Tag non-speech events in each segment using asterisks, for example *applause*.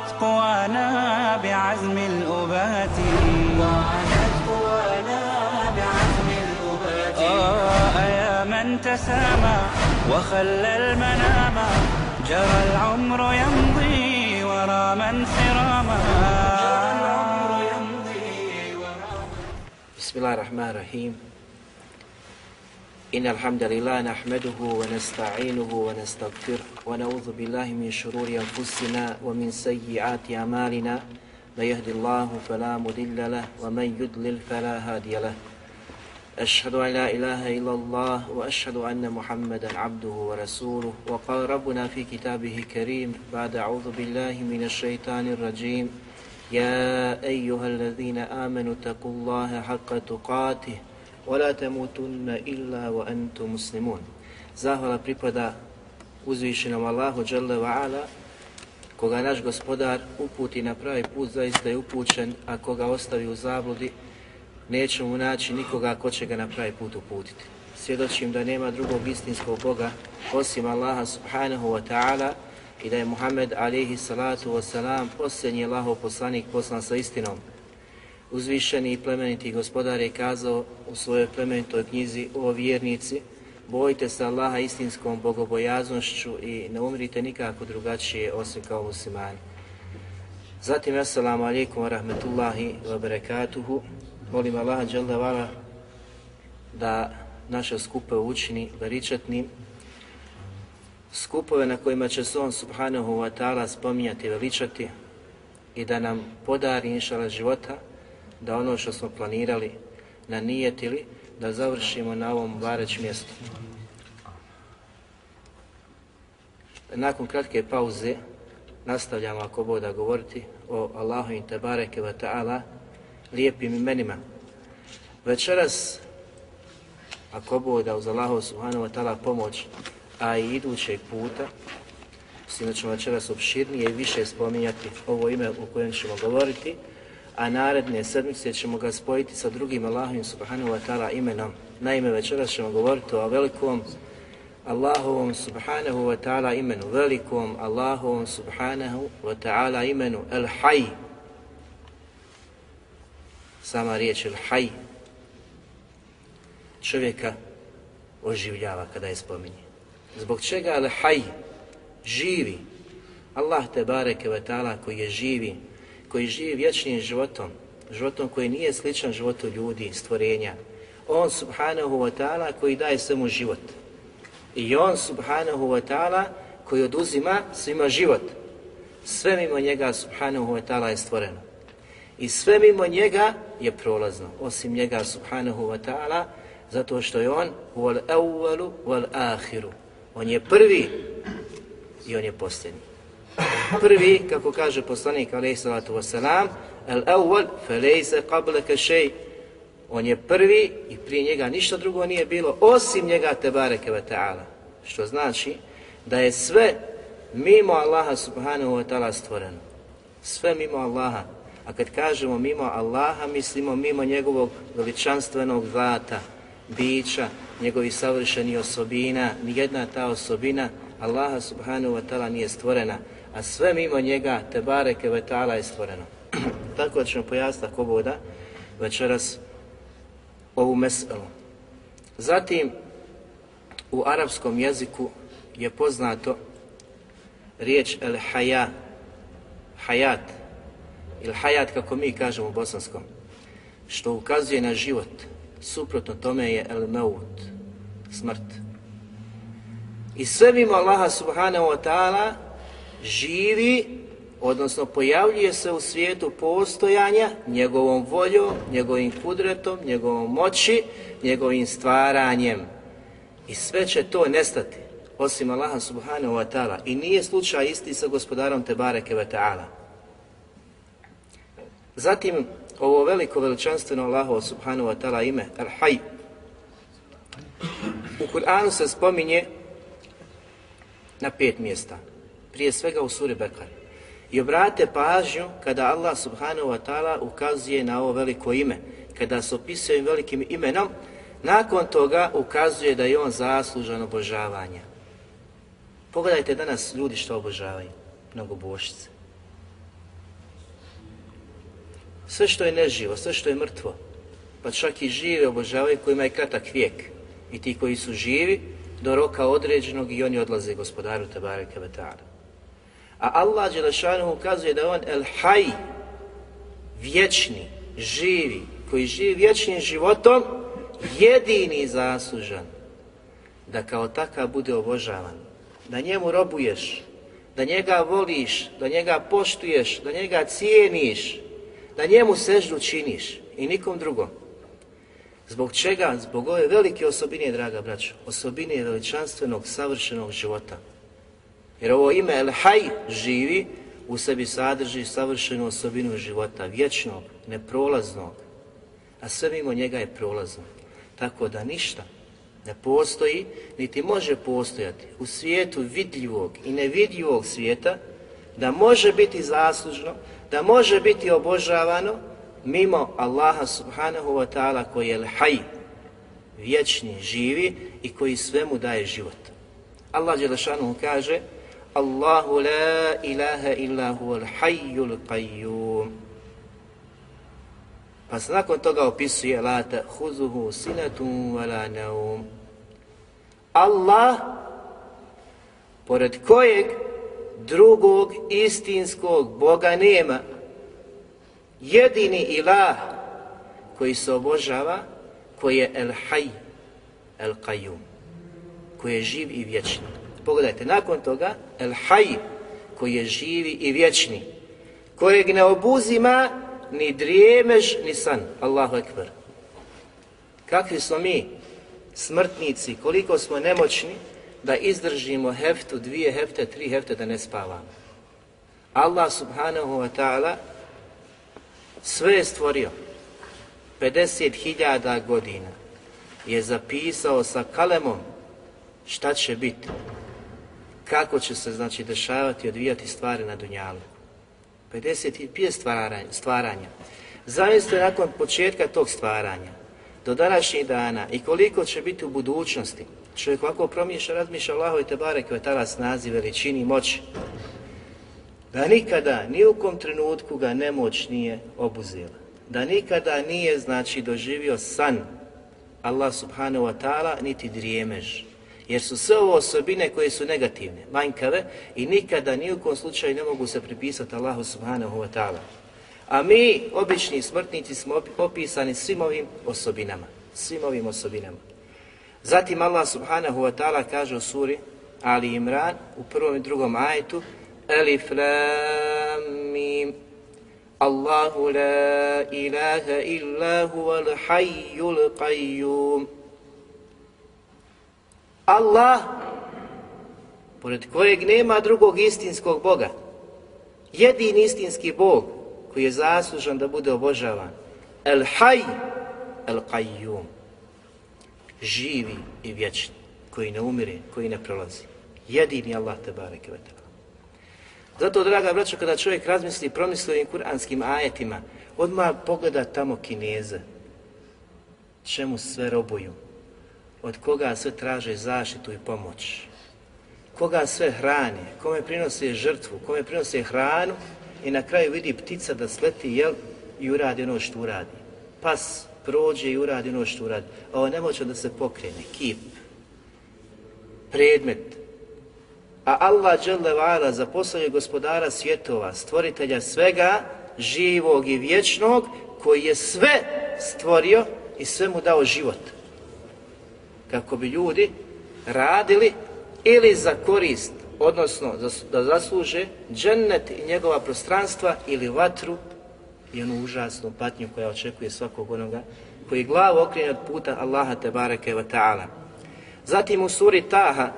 ضاعت قوانا بعزم الأبات ضاعت قوانا بعزم الأبات آه، يا من تسامى وخلى المنام جرى العمر يمضي ورا من سراما بسم الله الرحمن الرحيم إن الحمد لله نحمده ونستعينه ونستغفره ونعوذ بالله من شرور أنفسنا ومن سيئات أعمالنا من يهد الله فلا مضل له ومن يضلل فلا هادي له أشهد أن لا إله إلا الله وأشهد أن محمدا عبده ورسوله وقال ربنا في كتابه كريم بعد أعوذ بالله من الشيطان الرجيم يا أيها الذين آمنوا اتقوا الله حق تقاته وَلَا تَمُوتُنَّ إِلَّا وَأَنْتُمْ مُسْلِمُونَ Zahvala pripada uzvišenom Allahu Jalla Ala, koga naš gospodar uputi na pravi put, zaista je upućen, a koga ostavi u zabludi, neće mu naći nikoga ko će ga na pravi put uputiti. Svjedočim da nema drugog istinskog Boga osim Allaha subhanahu wa ta'ala i da je Muhammed alaihi salatu wa salam posljednji Allahov poslanik poslan sa istinom Uzvišeni i plemeniti gospodar je kazao u svojoj plemenitoj knjizi o vjernici Bojite se Allaha istinskom bogobojaznošću i ne umrite nikako drugačije osim kao muslimani. Zatim, assalamu alaikum wa rahmetullahi wa barakatuhu. Molim Allaha da naše skupe učini veličatnim. Skupove na kojima će se on subhanahu wa ta'ala spominjati veličati i da nam podari inšala života da ono što smo planirali nanijetili, da završimo na ovom bareć mjestu. Nakon kratke pauze nastavljamo ako boda govoriti o Allahu in tebareke wa ta'ala lijepim imenima. Večeras, ako boda uz Allahu subhanahu wa ta'ala pomoć, a i idućeg puta, sinoć ćemo večeras opširnije i više spominjati ovo ime o kojem ćemo govoriti, a naredne sedmice ćemo ga spojiti sa drugim Allahovim subhanahu wa ta'ala imenom. Naime, večeras ćemo govoriti o velikom Allahovom subhanahu wa ta'ala imenu, velikom Allahovom subhanahu wa ta'ala imenu, El Sama riječ El čovjeka oživljava kada je spominje. Zbog čega El živi? Allah te bareke ve ta'ala koji je živi, koji živi vječnim životom, životom koji nije sličan životu ljudi, stvorenja. On subhanahu wa ta'ala koji daje svemu život. I on subhanahu wa ta'ala koji oduzima svima život. Sve mimo njega subhanahu wa ta'ala je stvoreno. I sve mimo njega je prolazno, osim njega subhanahu wa ta'ala, zato što je on wal awwalu wal ahiru. On je prvi i on je posljednji. Prvi, kako kaže poslanik alaih wasalam, el awal felejse On je prvi i prije njega ništa drugo nije bilo, osim njega te bareke Što znači da je sve mimo Allaha subhanahu wa ta'ala stvoreno. Sve mimo Allaha. A kad kažemo mimo Allaha, mislimo mimo njegovog veličanstvenog vata, bića, njegovih savršenih osobina, nijedna ta osobina Allaha subhanahu wa ta'ala nije stvorena a sve mimo njega te bareke vetala je stvoreno. *clears throat* Tako da ćemo pojasniti ako boda večeras ovu meselu. Zatim, u arapskom jeziku je poznato riječ el haja, hajat, ili hajat kako mi kažemo u bosanskom, što ukazuje na život. Suprotno tome je el meut, smrt. I sve mimo Allaha subhanahu wa ta'ala živi, odnosno pojavljuje se u svijetu postojanja njegovom voljom, njegovim kudretom, njegovom moći, njegovim stvaranjem. I sve će to nestati, osim Allaha subhanahu wa ta'ala. I nije slučaj isti sa gospodarom Tebareke wa ta'ala. Zatim, ovo veliko veličanstveno laho subhanahu wa ta'ala ime, Al-Hayy. U Kur'anu se spominje na pet mjesta prije svega u suri Bekar. I obrate pažnju kada Allah subhanahu wa ta'ala ukazuje na ovo veliko ime, kada se opisuje velikim imenom, nakon toga ukazuje da je on zaslužan obožavanja. Pogledajte danas ljudi što obožavaju, mnogo bošice. Sve što je neživo, sve što je mrtvo, pa čak i žive obožavaju koji je kratak vijek. I ti koji su živi, do roka određenog i oni odlaze gospodaru Tabareka a Allah Đelešanu ukazuje da je on el haj, vječni, živi, koji živi vječnim životom, jedini zaslužan da kao takav bude obožavan, da njemu robuješ, da njega voliš, da njega poštuješ, da njega cijeniš, da njemu seždu činiš i nikom drugom. Zbog čega? Zbog ove velike osobine, draga braćo, osobine veličanstvenog, savršenog života. Jer ovo ime El Haj živi u sebi sadrži savršenu osobinu života, vječnog, neprolaznog. a sve mimo njega je prolazno. Tako da ništa ne postoji, niti može postojati u svijetu vidljivog i nevidljivog svijeta, da može biti zaslužno, da može biti obožavano mimo Allaha subhanahu wa ta'ala koji je Lhaj vječni, živi i koji svemu daje život. Allah Đelešanu kaže Allahu la ilaha illa huval hayyul qayyum. Pa se nakon toga opisuje la huzuhu sinatun wala naum. Allah pored kojeg drugog istinskog Boga nema. Jedini ilah koji se obožava, koji je El Hayy, El Qayyum, koji je živ i vječni Pogledajte, nakon toga, El Haj, koji je živi i vječni, kojeg ne obuzima ni drijemež, ni san. Allahu Ekber. Kakvi smo mi, smrtnici, koliko smo nemoćni, da izdržimo heftu, dvije hefte, tri hefte, da ne spavamo. Allah subhanahu wa ta'ala sve je stvorio. 50.000 godina je zapisao sa kalemom šta će biti kako će se znači dešavati i odvijati stvari na Dunjalu. 55 stvaranja. stvaranja. je nakon početka tog stvaranja do današnjih dana i koliko će biti u budućnosti. Čovjek ovako promišlja, razmišlja Tebare te je tada snazi, veličini, moći. Da nikada, ni u kom trenutku ga nemoć nije obuzila. Da nikada nije, znači, doživio san Allah subhanahu wa ta'ala, niti drijemež jer su sve ovo osobine koje su negativne, manjkave i nikada ni u kom slučaju ne mogu se pripisati Allahu subhanahu wa ta'ala. A mi, obični smrtnici, smo opisani svim ovim osobinama. Svim ovim osobinama. Zatim Allah subhanahu wa ta'ala kaže u suri Ali Imran u prvom i drugom ajetu Elif lam Allahu la ilaha illa al hayyul qayyum Allah pored kojeg nema drugog istinskog Boga. Jedini istinski Bog koji je zaslužan da bude obožavan. El Hayy, El Qayyum. Živi i vječni, koji ne umire, koji ne prolazi. Jedini Allah te bareke Zato, draga braćo, kada čovjek razmisli i promisli kuranskim ajetima, odmah pogleda tamo Kineze. Čemu sve robuju, od koga sve traže zaštitu i pomoć, koga sve hrani, kome prinose žrtvu, kome prinose hranu i na kraju vidi ptica da sleti jel i uradi ono što uradi. Pas prođe i uradi ono što uradi. Ovo nemoćno da se pokrene, kip, predmet. A Allah dželevala za poslanje gospodara svjetova, stvoritelja svega, živog i vječnog, koji je sve stvorio i sve mu dao život kako bi ljudi radili ili za korist, odnosno da zasluže džennet i njegova prostranstva ili vatru i onu užasnu patnju koja očekuje svakog onoga koji glavu okrene od puta Allaha te bareke ve ta'ala. Zatim u suri Taha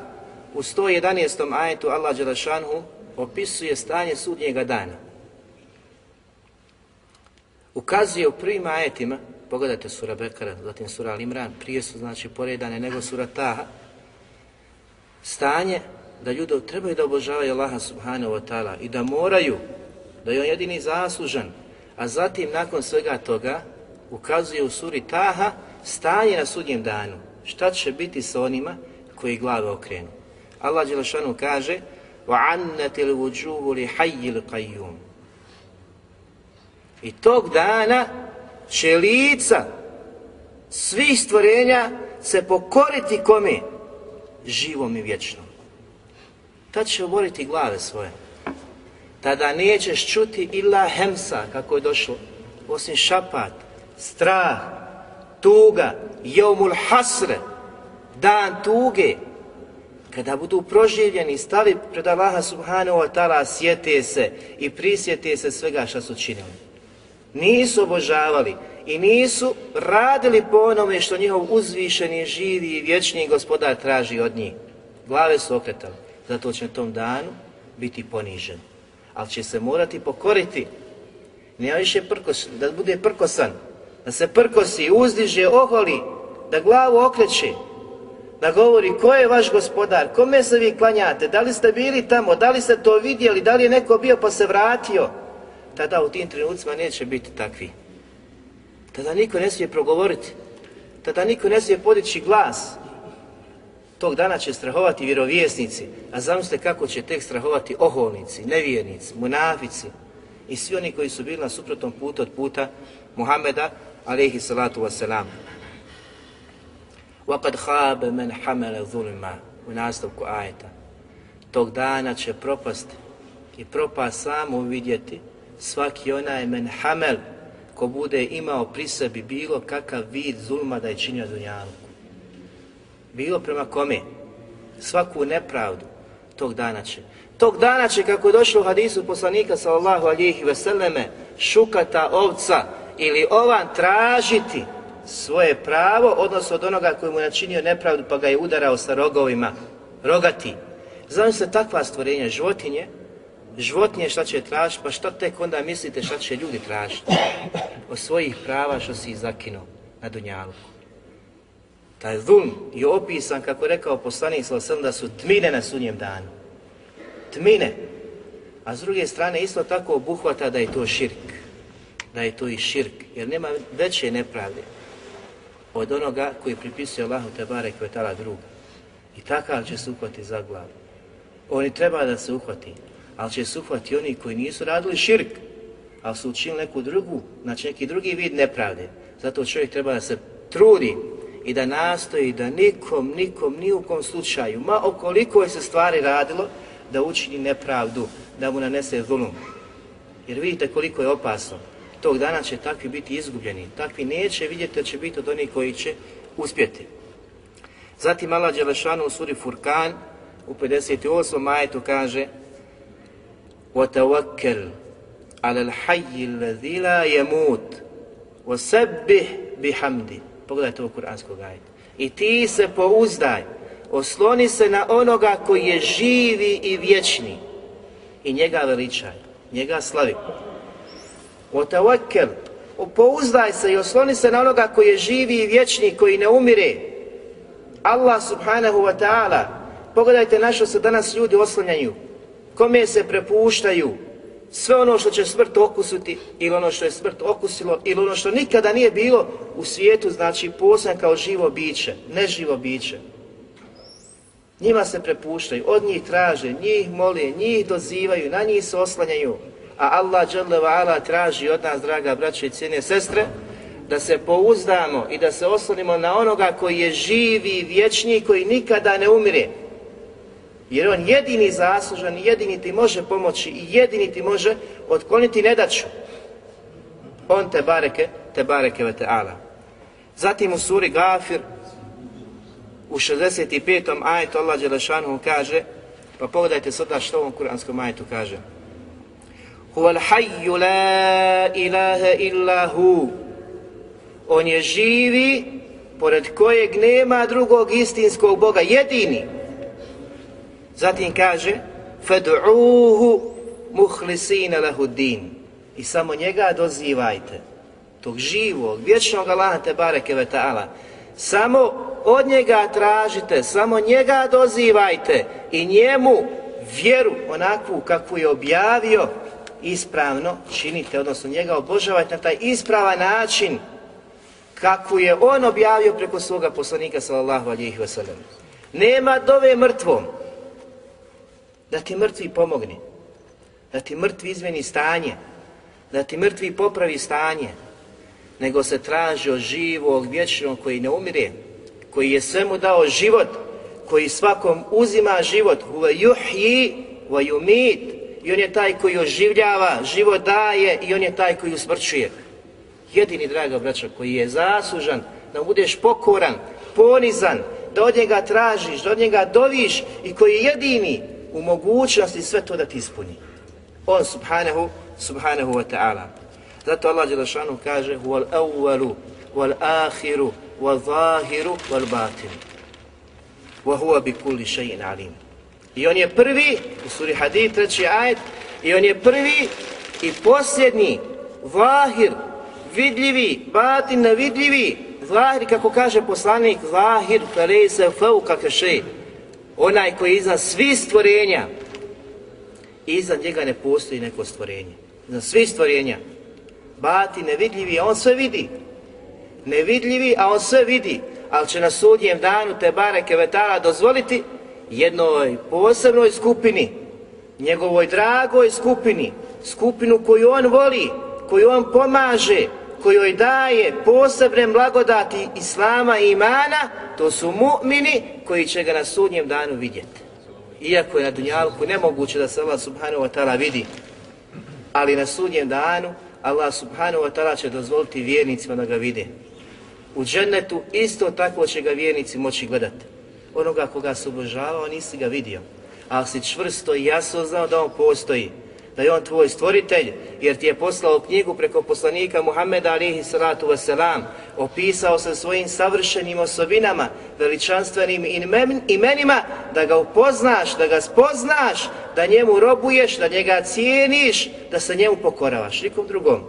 u 111. ajetu Allah Đelešanhu opisuje stanje sudnjega dana. Ukazuje u prvim ajetima Pogledajte sura Bekara, zatim sura Al-Imran, prije su znači poredane nego sura Taha. Stanje da ljudi trebaju da obožavaju Allaha subhanahu wa ta'ala i da moraju, da je on jedini zaslužan, a zatim nakon svega toga ukazuje u suri Taha stanje na sudnjem danu. Šta će biti sa onima koji glave okrenu? Allah Đelešanu kaže وَعَنَّتِ الْوُجُّهُ لِحَيِّ الْقَيُّمُ I tog dana će lica svih stvorenja se pokoriti kome? Živom i vječnom. Tad će oboriti glave svoje. Tada nećeš čuti ila hemsa, kako je došlo, osim šapat, strah, tuga, jomul hasre, dan tuge, kada budu proživljeni, stavi pred Allaha subhanahu wa ta'ala, sjete se i prisjete se svega što su činili. Nisu obožavali i nisu radili po onome što njihov uzvišeni, živi i vječni gospodar traži od njih. Glave su okretali. Zato će na tom danu biti ponižen. Ali će se morati pokoriti. ne više prkos, da bude prkosan. Da se prkosi, uzdiže, oholi, da glavu okreće. Da govori ko je vaš gospodar, kome se vi klanjate, da li ste bili tamo, da li ste to vidjeli, da li je neko bio pa se vratio tada u tim trenucima neće biti takvi. Tada niko ne smije progovoriti, tada niko ne smije podići glas. Tog dana će strahovati vjerovjesnici, a zamislite kako će tek strahovati oholnici, nevjernici, munafici i svi oni koji su bili na suprotnom putu od puta Muhameda, alaihi salatu wasalam. وَقَدْ خَابَ مَنْ حَمَلَ u nastavku ajeta. Tog dana će propast i propast samo vidjeti svaki onaj men hamel ko bude imao pri sebi bilo kakav vid zulma da je činio dunjaluku. Bilo prema kome? Svaku nepravdu tog dana će. Tog dana će, kako je došlo u hadisu poslanika sallallahu alihi veseleme, šukata ovca ili ovan tražiti svoje pravo, odnosno od onoga koji mu je načinio nepravdu pa ga je udarao sa rogovima, rogati. Znam se takva stvorenja, životinje, životinje šta će tražiti, pa šta tek onda mislite šta će ljudi tražiti od svojih prava što si zakinuo na Dunjalu. Taj zulm je opisan, kako rekao poslanik sam da su tmine na sunjem danu. Tmine. A s druge strane isto tako obuhvata da je to širk. Da je to i širk. Jer nema veće nepravde od onoga koji pripisuje Allahu Tebare Kvetala druga. I takav će se uhvati za glavu. Oni treba da se uhvati ali će se oni koji nisu radili širk, ali su učinili neku drugu, znači neki drugi vid nepravde. Zato čovjek treba da se trudi i da nastoji da nikom, nikom, ni u kom slučaju, ma koliko je se stvari radilo, da učini nepravdu, da mu nanese zulum. Jer vidite koliko je opasno. Tog dana će takvi biti izgubljeni. Takvi neće vidjeti da će biti od onih koji će uspjeti. Zatim Allah Đelešanu u suri Furkan u 58. majetu kaže وتوكل على الحي الذي لا يموت وسبح bihamdi. Pogledajte u kuranskog ajta. I ti se pouzdaj, osloni se na onoga koji je živi i vječni. I njega veličaj, njega slavi. Otavakel, pouzdaj se i osloni se na onoga koji je živi i vječni, koji ne umire. Allah subhanahu wa ta'ala, pogledajte našo se danas ljudi oslanjaju kome se prepuštaju sve ono što će smrt okusiti ili ono što je smrt okusilo ili ono što nikada nije bilo u svijetu, znači poslan kao živo biće, neživo biće. Njima se prepuštaju, od njih traže, njih mole, njih dozivaju, na njih se oslanjaju. A Allah dželle traži od nas, draga braće i cijene sestre, da se pouzdamo i da se oslonimo na onoga koji je živi, vječni, koji nikada ne umire jer on jedini zaslužan, jedini ti može pomoći i jedini ti može otkloniti nedaću. On te bareke, te bareke ve ala. Zatim u suri Gafir u 65. ajetu Allah Đelešanu kaže pa pogledajte sada što u ovom kuranskom ajetu kaže Huval hayyu la ilaha illa hu On je živi pored kojeg nema drugog istinskog Boga, jedini Zatim kaže فَدْعُوهُ مُخْلِسِينَ لَهُ I samo njega dozivajte. Tog živog, vječnog Allaha te bareke Samo od njega tražite, samo njega dozivajte i njemu vjeru onakvu kakvu je objavio ispravno činite, odnosno njega obožavajte na taj ispravan način kakvu je on objavio preko svoga poslanika sallallahu alihi wasallam. Nema dove mrtvom, da ti mrtvi pomogne, Da ti mrtvi izmeni stanje. Da ti mrtvi popravi stanje. Nego se traži od živog, vječnog koji ne umire. Koji je svemu dao život. Koji svakom uzima život. Huve juhji, va jumit I on je taj koji oživljava, život daje i on je taj koji usmrćuje. Jedini, draga braća, koji je zaslužan da budeš pokoran, ponizan, da od njega tražiš, da od njega doviš i koji je jedini u mogućnosti sve to da ti ispuni. On subhanahu, subhanahu wa ta'ala. Zato Allah Đelešanu kaže wal awwalu, wal ahiru, wal zahiru, wal batinu. Wa huwa bi shay'in alim. I on je prvi, u suri Hadid, treći ajet, i on je prvi i posljednji, Zahir, vidljivi, batin nevidljivi, zahir, kako kaže poslanik, zahir, se feu, kakve onaj koji je iznad svih stvorenja, i iznad njega ne postoji neko stvorenje. Iznad svih stvorenja. Bati nevidljivi, a on sve vidi. Nevidljivi, a on sve vidi. Ali će na sudnjem danu te bareke vetala dozvoliti jednoj posebnoj skupini, njegovoj dragoj skupini, skupinu koju on voli, koju on pomaže, kojoj daje posebne blagodati Islama i imana, to su mu'mini koji će ga na sudnjem danu vidjeti. Iako je na dunjalku nemoguće da se Allah subhanahu wa ta'ala vidi, ali na sudnjem danu Allah subhanahu wa ta'ala će dozvoliti vjernicima da ga vide. U džennetu isto tako će ga vjernici moći gledati. Onoga koga se obožavao nisi ga vidio, ali si čvrsto i jasno znao da on postoji da je on tvoj stvoritelj, jer ti je poslao knjigu preko poslanika Muhammeda alihi salatu wasalam, opisao se svojim savršenim osobinama, veličanstvenim imenima, da ga upoznaš, da ga spoznaš, da njemu robuješ, da njega cijeniš, da se njemu pokoravaš, nikom drugom.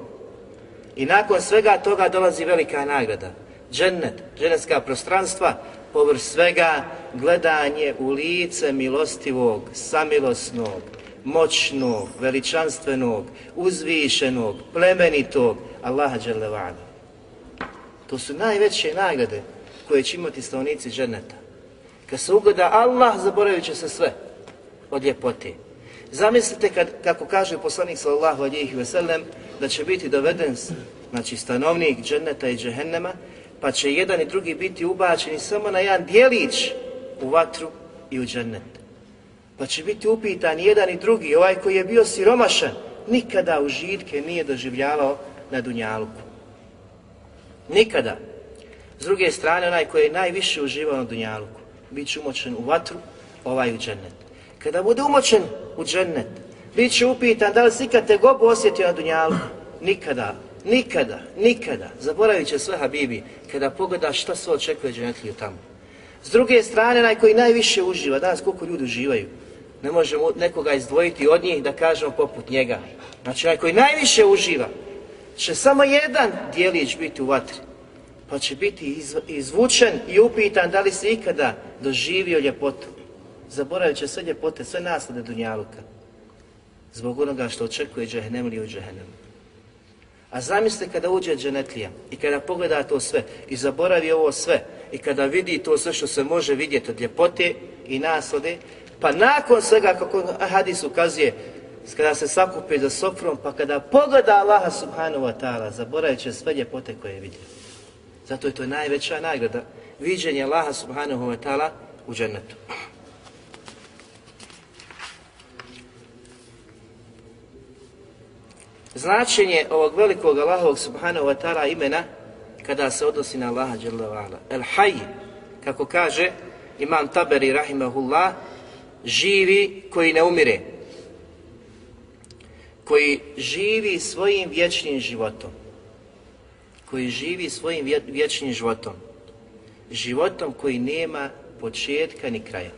I nakon svega toga dolazi velika nagrada. Džennet, dženetska prostranstva, povrh svega gledanje u lice milostivog, samilosnog, moćnog, veličanstvenog, uzvišenog, plemenitog Allaha Đelevala. To su najveće nagrade koje će imati stanovnici dženeta. Kad se ugoda Allah, zaboravit će se sve od ljepote. Zamislite kad, kako kaže poslanik sallallahu alihi veselem, da će biti doveden znači, stanovnik dženeta i džehennema, pa će jedan i drugi biti ubačeni samo na jedan dijelić u vatru i u džennet. Pa će biti upitan jedan i drugi, ovaj koji je bio siromašan, nikada užitke nije doživljavao na Dunjaluku. Nikada. S druge strane, onaj koji je najviše uživao na Dunjaluku, bit će umočen u vatru, ovaj u džennet. Kada bude umočen u džennet, bit će upitan da li si ikad gobu osjetio na Dunjaluku. Nikada, nikada, nikada. Zaboravit će sve Habibi kada pogleda šta se očekuje džennetliju tamo. S druge strane, onaj koji najviše uživa, danas koliko ljudi uživaju, ne možemo nekoga izdvojiti od njih da kažemo poput njega. Znači, onaj koji najviše uživa, će samo jedan dijelić biti u vatri, pa će biti izvučen i upitan da li se ikada doživio ljepotu. Zaboravit će sve ljepote, sve naslade Dunjaluka, zbog onoga što očekuje Džahenem ili u A zamislite kada uđe dženetlija i kada pogleda to sve i zaboravi ovo sve i kada vidi to sve što se može vidjeti od ljepote i naslade, pa nakon svega, kako hadis ukazuje, kada se sakupi za sofrom, pa kada pogleda Allaha subhanahu wa ta'ala, zaboravit će sve ljepote koje je vidio. Zato je to najveća nagrada, viđenje Allaha subhanahu wa ta'ala u džennetu. Značenje ovog velikog Allahovog subhanahu wa ta'ala imena kada se odnosi na Allaha dželle El Hayy kako kaže imam Taberi rahimahullah živi koji ne umire, koji živi svojim vječnim životom, koji živi svojim vječnim životom, životom koji nema početka ni kraja.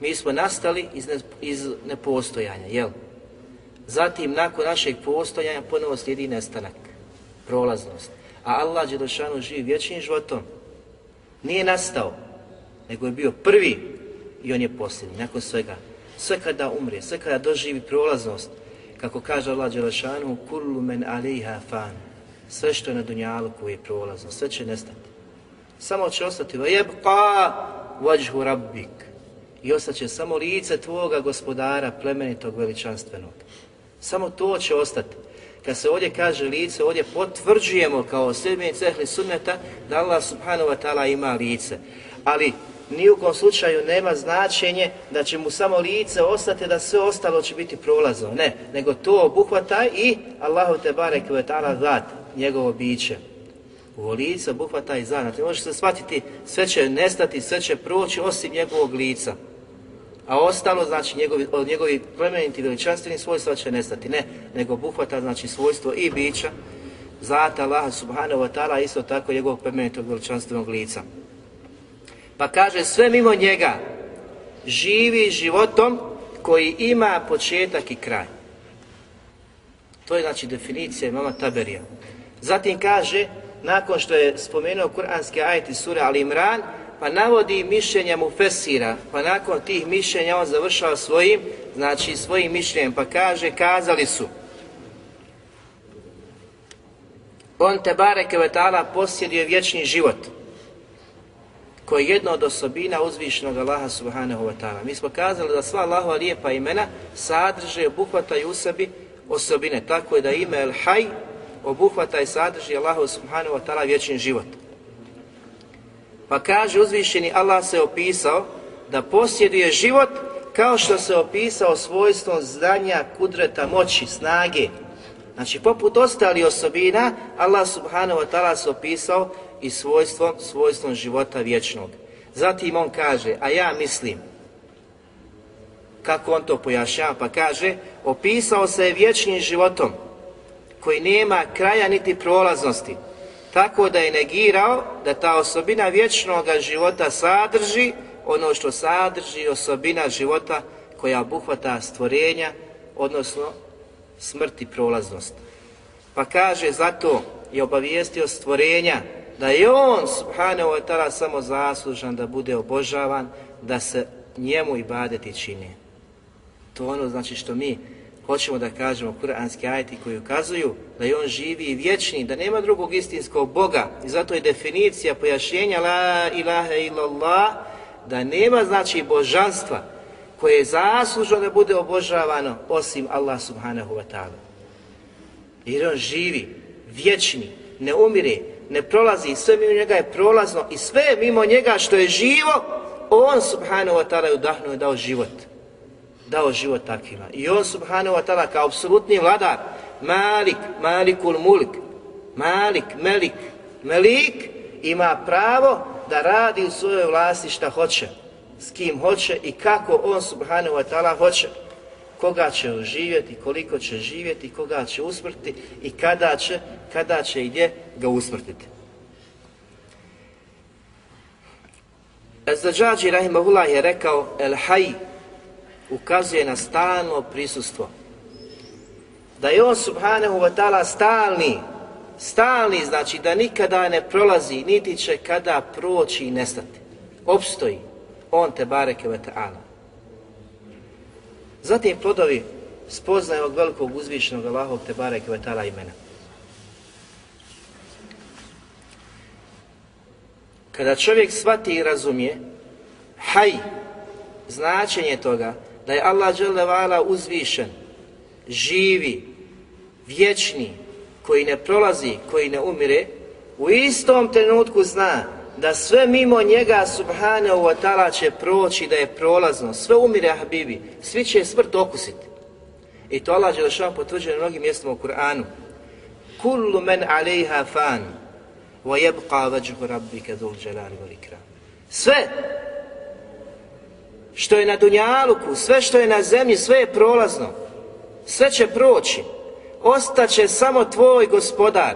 Mi smo nastali iz, iz nepostojanja, jel? Zatim, nakon našeg postojanja, ponovo slijedi nestanak, prolaznost. A Allah Đelešanu živi vječnim životom. Nije nastao, nego je bio prvi i on je posljednji, nakon svega. Sve kada umre, sve kada doživi prolaznost, kako kaže Allah Đelešanu, kullu men aliha fan. Sve što je na koji je prolazno, sve će nestati. Samo će ostati pa vajhu rabbik. I ostaće samo lice tvoga gospodara, plemenitog, veličanstvenog. Samo to će ostati. Kad se ovdje kaže lice, ovdje potvrđujemo kao sljedbenici cehli sunneta da Allah subhanahu wa ta'ala ima lice. Ali u nijukom slučaju nema značenje da će mu samo lice ostati, da sve ostalo će biti prolazno. Ne, nego to obuhvata i Allahu te barek ve zat, njegovo biće. Ovo lice obuhvata i Zat. može se shvatiti, sve će nestati, sve će proći osim njegovog lica. A ostalo, znači, njegovi, od njegovih plemeniti veličanstvenih svojstva će nestati. Ne, nego obuhvata, znači, svojstvo i bića, zata Allaha subhanahu wa ta'ala, isto tako njegovog plemenitog veličanstvenog lica. Pa kaže sve mimo njega živi životom koji ima početak i kraj. To je znači definicija mama Taberija. Zatim kaže, nakon što je spomenuo kuranske ajti sura Ali Imran, pa navodi mišljenja mu Fesira, pa nakon tih mišljenja on završava svojim, znači svojim mišljenjem, pa kaže, kazali su, on te bareke vetala posjeduje vječni život, koje je jedna od osobina uzvišenog Allaha subhanahu wa ta'ala. Mi smo kazali da sva Allahova lijepa imena sadrže i obuhvataju u sebi osobine, tako je da ime El Haj obuhvata i sadrži Allahu subhanahu wa ta'ala vječni život. Pa kaže uzvišeni Allah se opisao da posjeduje život kao što se opisao svojstvom zdanja, kudreta, moći, snage. Znači, poput ostali osobina, Allah subhanahu wa ta'ala se opisao i svojstvom, svojstvom života vječnog. Zatim on kaže, a ja mislim, kako on to pojašnjava, pa kaže, opisao se je vječnim životom koji nema kraja niti prolaznosti, tako da je negirao da ta osobina vječnog života sadrži ono što sadrži osobina života koja obuhvata stvorenja, odnosno smrt i prolaznost. Pa kaže, zato je obavijestio stvorenja da je on subhanahu wa ta'ala samo zaslužan da bude obožavan, da se njemu i badeti čini. To je ono znači što mi hoćemo da kažemo kuranski ajti koji ukazuju da je on živi i vječni, da nema drugog istinskog Boga i zato je definicija pojašnjenja la ilaha illallah da nema znači božanstva koje je zaslužno da bude obožavano osim Allah subhanahu wa ta'ala. Jer on živi, vječni, ne umire, ne prolazi i sve mimo njega je prolazno i sve mimo njega što je živo, on subhanahu wa ta'ala je udahnuo i dao život. Dao život takvima. I on subhanahu wa ta'ala kao apsolutni vladar, malik, malikul mulk, malik, melik, melik, ima pravo da radi u svojoj vlasti šta hoće, s kim hoće i kako on subhanahu wa ta'ala hoće koga će oživjeti, koliko će živjeti, koga će usmrtiti i kada će, kada će i gdje ga usmrtiti. Rahim Rahimahullah je rekao El haj, ukazuje na stalno prisustvo. Da je on subhanahu wa ta'ala stalni, stalni znači da nikada ne prolazi, niti će kada proći i nestati. Opstoji on te bareke wa ta'ala. Zatim plodovi spoznaje ovog velikog uzvišenog Allahov te barek vetala imena. Kada čovjek shvati i razumije, haj, značenje toga da je Allah dželevala uzvišen, živi, vječni, koji ne prolazi, koji ne umire, u istom trenutku zna da sve mimo njega subhanahu wa ta'ala će proći, da je prolazno, sve umire Habibi, svi će smrt okusiti. I to Allah Đelešan potvrđuje na mnogim mjestima u Kur'anu. Kullu men alejha fan, wa jebqa vajhu rabbika dhul Sve što je na Dunjaluku, sve što je na zemlji, sve je prolazno. Sve će proći. Ostaće samo tvoj gospodar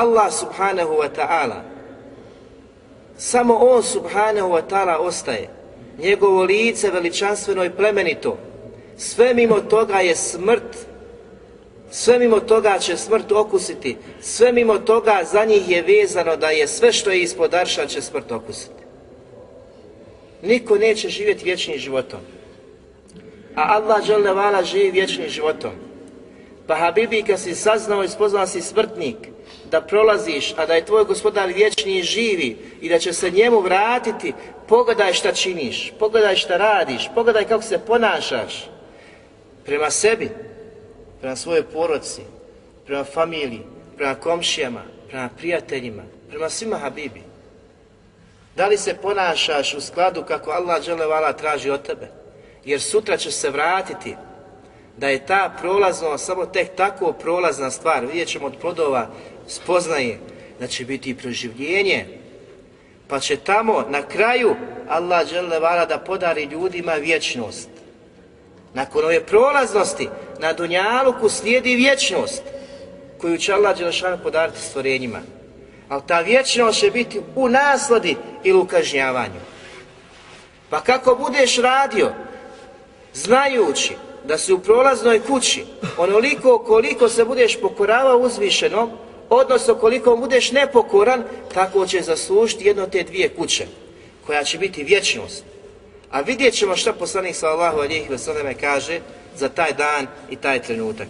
Allah subhanahu wa ta'ala, samo on subhanahu wa ta'ala ostaje, njegovo lice veličanstveno i plemenito, sve mimo toga je smrt, sve mimo toga će smrt okusiti, sve mimo toga za njih je vezano da je sve što je ispod arša će smrt okusiti. Niko neće živjeti vječnim životom. A Allah nevala živi vječnim životom. Pa Habibi, kad si saznao i spoznao si smrtnik, da prolaziš, a da je tvoj gospodar vječni i živi i da će se njemu vratiti, pogledaj šta činiš, pogledaj šta radiš, pogledaj kako se ponašaš prema sebi, prema svojoj poroci, prema familiji, prema komšijama, prema prijateljima, prema svima Habibi. Da li se ponašaš u skladu kako Allah dželevala traži od tebe? Jer sutra će se vratiti da je ta prolazno samo tek tako prolazna stvar. Vidjet ćemo od plodova spoznaje, da će biti i proživljenje, pa će tamo na kraju Allah žele da podari ljudima vječnost. Nakon ove prolaznosti na Dunjaluku slijedi vječnost koju će Allah Đelešanu podariti stvorenjima. Ali ta vječnost će biti u nasladi ili u kažnjavanju. Pa kako budeš radio, znajući da si u prolaznoj kući, onoliko koliko se budeš pokoravao uzvišenom, odnosno koliko budeš nepokoran, tako će zaslužiti jedno te dvije kuće, koja će biti vječnost. A vidjet ćemo što poslanik sallallahu alihi kaže za taj dan i taj trenutak.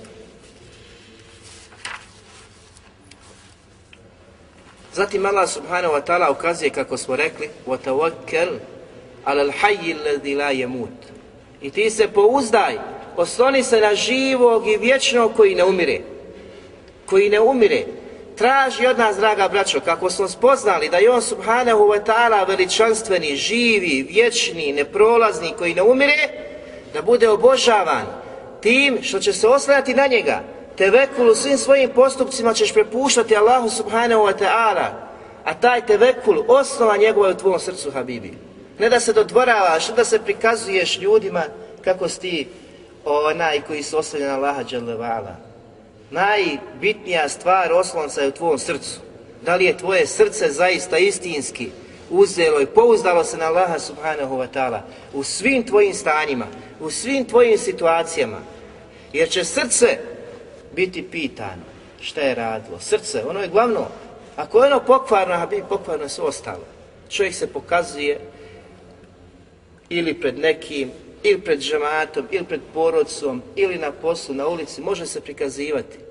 Zatim Allah subhanahu wa ta'ala ukazuje kako smo rekli وَتَوَكَّلْ عَلَى الْحَيِّ الَّذِي I ti se pouzdaj, osloni se na živog i vječnog koji ne umire. Koji ne umire traži od nas, draga braćo, kako smo spoznali da je on subhanahu wa ta'ala veličanstveni, živi, vječni, neprolazni, koji ne umire, da bude obožavan tim što će se oslanjati na njega. Tevekul u svim svojim postupcima ćeš prepuštati Allahu subhanahu wa ta'ala, a taj tevekul, osnova njegova je u tvom srcu, Habibi. Ne da se dodvoravaš, ne da se prikazuješ ljudima kako si ti onaj koji se oslanja na Allaha dželevala najbitnija stvar oslonca je u tvom srcu. Da li je tvoje srce zaista istinski uzelo i pouzdalo se na Allaha subhanahu wa ta'ala u svim tvojim stanjima, u svim tvojim situacijama. Jer će srce biti pitano šta je radilo. Srce, ono je glavno. Ako je ono pokvarno, a bi pokvarno sve ostalo. Čovjek se pokazuje ili pred nekim, ili pred žematom, ili pred porodcom, ili na poslu, na ulici, može se prikazivati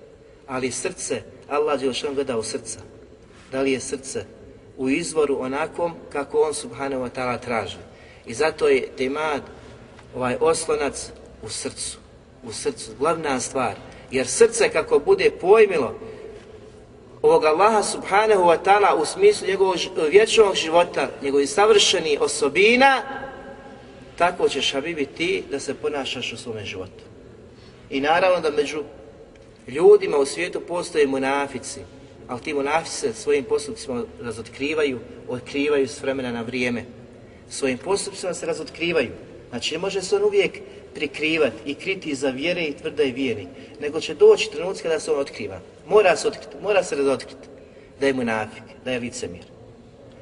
ali srce, Allah Đelšan gleda u srca. Da li je srce u izvoru onakvom kako on subhanahu wa ta'ala traži. I zato je temad, ovaj oslonac u srcu. U srcu, glavna stvar. Jer srce kako bude pojmilo ovog Allaha subhanahu wa ta'ala u smislu njegovog vječnog života, njegovih savršeni osobina, tako ćeš Habibi ti da se ponašaš u svome životu. I naravno da među Ljudima u svijetu postoje monafici, ali ti monafici se svojim postupcima razotkrivaju, otkrivaju s vremena na vrijeme. Svojim postupcima se razotkrivaju. Znači ne može se on uvijek prikrivati i kriti iza vjere i tvrde vjeri, nego će doći trenutka da se on otkriva. Mora se, otkriti, mora se razotkriti da je munafik, da je licemir.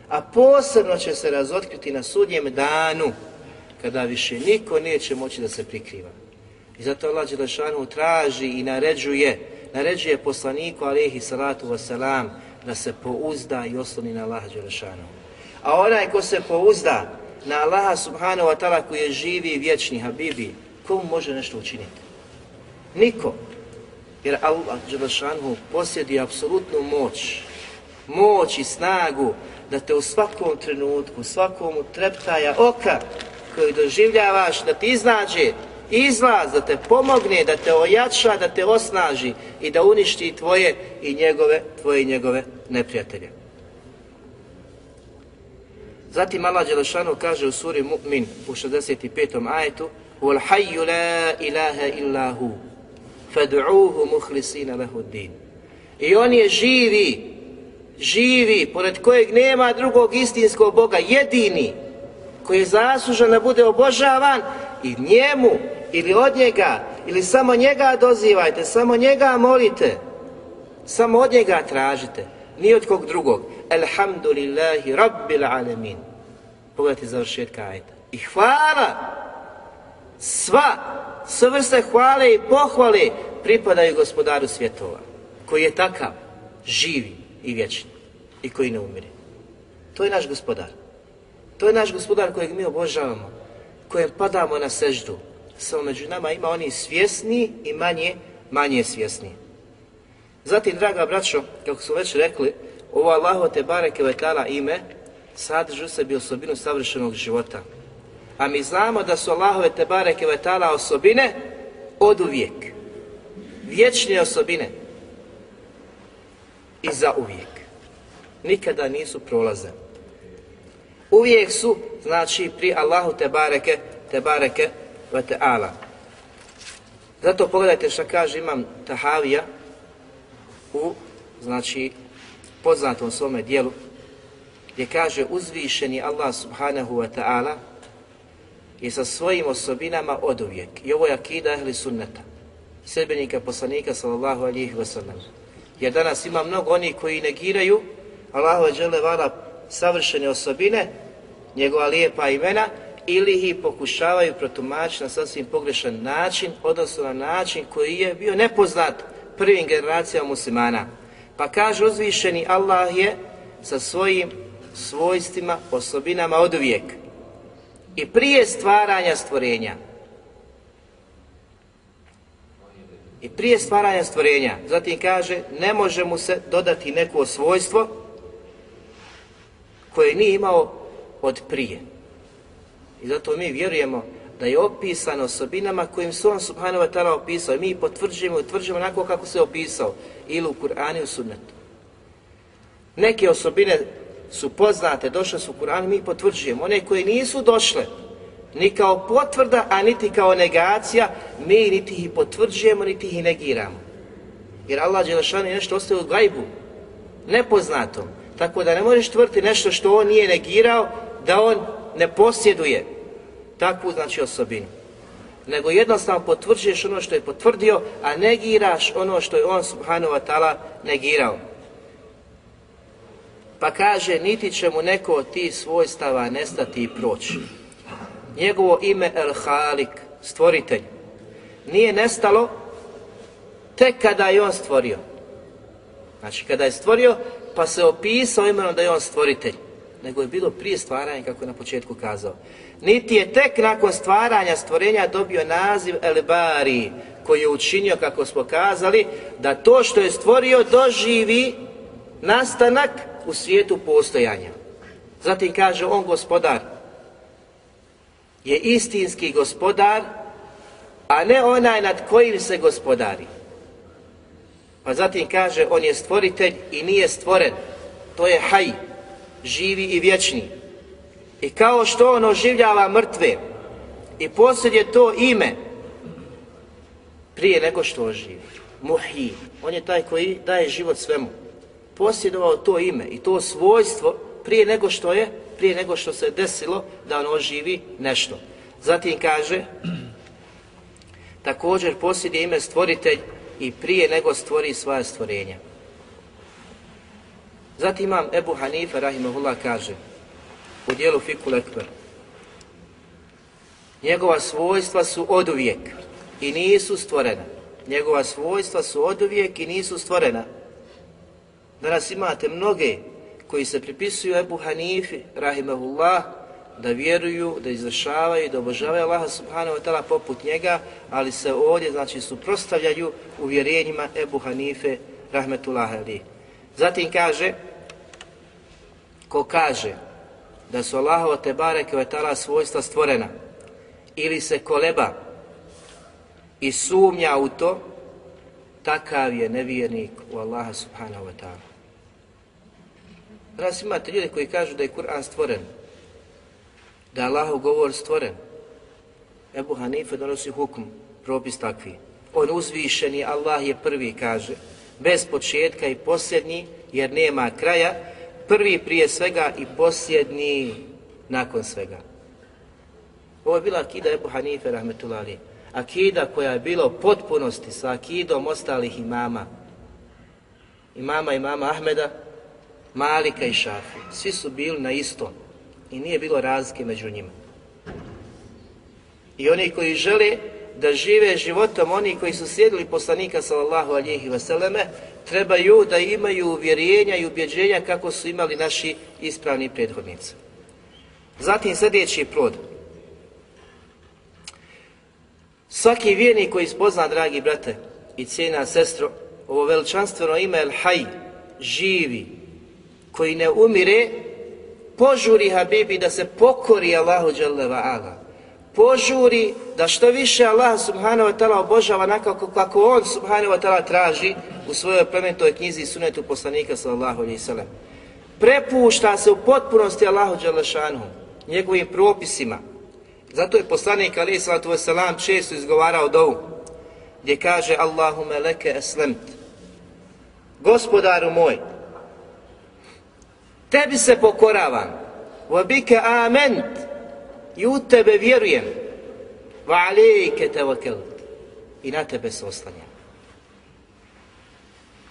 A posebno će se razotkriti na sudnjem danu, kada više niko neće moći da se prikriva. I zato Allah Đelešanu traži i naređuje, naređuje poslaniku alihi salatu wasalam da se pouzda i osloni na Allaha Đelešanu. A onaj ko se pouzda na Allaha subhanahu wa ta'ala koji je živi i vječni Habibi, ko mu može nešto učiniti? Niko. Jer Allah Đelešanu posjedi apsolutnu moć, moć i snagu da te u svakom trenutku, svakom treptaja oka koji doživljavaš, da ti iznađe izlaz, da te pomogne, da te ojača, da te osnaži i da uništi tvoje i njegove, tvoje i njegove neprijatelje. Zatim Allah Đelešanu kaže u suri Mu'min u 65. ajetu وَالْحَيُّ لَا I on je živi, živi, pored kojeg nema drugog istinskog Boga, jedini, koji je zaslužan da bude obožavan i njemu ili od njega, ili samo njega dozivajte, samo njega molite, samo od njega tražite, ni od kog drugog. Alhamdulillahi rabbil alemin. Pogledajte završetka ajta. I hvala! Sva, sve vrste hvale i pohvale pripadaju gospodaru svjetova, koji je takav, živi i vječni i koji ne umire. To je naš gospodar. To je naš gospodar kojeg mi obožavamo, kojem padamo na seždu, samo među nama ima oni svjesni i manje, manje svjesni. Zatim, draga braćo, kako su već rekli, ovo Allaho te bareke vetala ime sadrži u sebi osobinu savršenog života. A mi znamo da su Allahove te bareke vetala osobine od uvijek. Vječne osobine. I za uvijek. Nikada nisu prolaze. Uvijek su, znači, pri Allahu te bareke, te bareke vata'ala. Zato pogledajte što kaže imam Tahavija u, znači, poznatom svome dijelu, gdje kaže uzvišeni Allah subhanahu wa ta'ala je sa svojim osobinama oduvijek. I ovo je akida ehli sunnata, sredbenika poslanika sallallahu alihi sallam. Jer danas ima mnogo onih koji negiraju žele vala savršene osobine, njegova lijepa imena, ili ih pokušavaju protumačiti na sasvim pogrešan način, odnosno na način koji je bio nepoznat prvim generacijama muslimana. Pa kaže uzvišeni Allah je sa svojim svojstvima, osobinama od uvijek. I prije stvaranja stvorenja. I prije stvaranja stvorenja. Zatim kaže, ne može mu se dodati neko svojstvo koje nije imao od prije. I zato mi vjerujemo da je opisan osobinama kojim su on subhanahu wa opisao i mi potvrđujemo i utvrđujemo onako kako se opisao ili u Kur'anu i u sunnetu. Neke osobine su poznate, došle su u Kur'anu, mi potvrđujemo. One koje nisu došle, ni kao potvrda, a niti kao negacija, mi niti ih potvrđujemo, niti ih negiramo. Jer Allah Đelešanu je nešto ostaje u gajbu, nepoznatom. Tako da ne možeš tvrti nešto što on nije negirao, da on ne posjeduje takvu znači osobinu. Nego jednostavno potvrđuješ ono što je potvrdio, a negiraš ono što je on subhanahu wa negirao. Pa kaže, niti će mu neko od tih svojstava nestati i proći. Njegovo ime El Halik, stvoritelj, nije nestalo tek kada je on stvorio. Znači, kada je stvorio, pa se opisao imenom da je on stvoritelj nego je bilo prije stvaranja, kako je na početku kazao. Niti je tek nakon stvaranja stvorenja dobio naziv Bari, koji je učinio, kako smo kazali, da to što je stvorio doživi nastanak u svijetu postojanja. Zatim kaže on gospodar, je istinski gospodar, a ne onaj nad kojim se gospodari. Pa zatim kaže, on je stvoritelj i nije stvoren. To je haj, živi i vječni. I kao što on oživljava mrtve i posljedje to ime prije nego što oživi. Muhi, on je taj koji daje život svemu. Posjedovao to ime i to svojstvo prije nego što je, prije nego što se desilo da on oživi nešto. Zatim kaže, također posjedje ime stvoritelj i prije nego stvori svoje stvorenja. Zatim imam Ebu Hanife, rahimahullah, kaže u dijelu Fikul Ekber. Njegova svojstva su oduvijek i nisu stvorena. Njegova svojstva su oduvijek i nisu stvorena. Danas imate mnoge koji se pripisuju Ebu Hanifi, rahimahullah, da vjeruju, da izvršavaju, da obožavaju Allaha subhanahu wa ta'ala poput njega, ali se ovdje, znači, suprostavljaju uvjerenjima Ebu Hanife, rahmetullahi Zatim kaže, ko kaže da su Allahova te bareke svojstva stvorena ili se koleba i sumnja u to, takav je nevjernik u Allaha subhanahu wa ta'ala. Danas imate ljudi koji kažu da je Kur'an stvoren, da je Allahov govor stvoren. Ebu Hanife donosi hukm, propis takvi. On uzvišeni, Allah je prvi, kaže, bez početka i posljednji, jer nema kraja, Prvi prije svega i posljednji nakon svega. Ovo je bila akida Ebu Hanife Rahmetulali. Akida koja je bila u potpunosti sa akidom ostalih imama. Imama imama Ahmeda, Malika i Šafi. Svi su bili na istom i nije bilo razlike među njima. I oni koji žele da žive životom oni koji su sjedili poslanika sallallahu alihi vseleme, trebaju da imaju uvjerenja i ubjeđenja kako su imali naši ispravni prethodnici. Zatim sljedeći plod. Svaki vjernik koji spozna, dragi brate i cijena sestro, ovo veličanstveno ime El Haj, živi, koji ne umire, požuri Habibi da se pokori Allahu Đalla Ala požuri da što više Allah subhanahu wa ta'ala obožava nakako kako on subhanahu wa ta'ala traži u svojoj plemenitoj knjizi i sunetu poslanika sallallahu alaihi sallam. Prepušta se u potpunosti Allahu Đalešanhu, njegovim propisima. Zato je poslanik alaihi sallatu wasalam često izgovarao dovu gdje kaže Allahume leke eslemt Gospodaru moj, tebi se pokoravam, vabike ament, i u tebe vjerujem. Va alejke te I na tebe se oslanjam.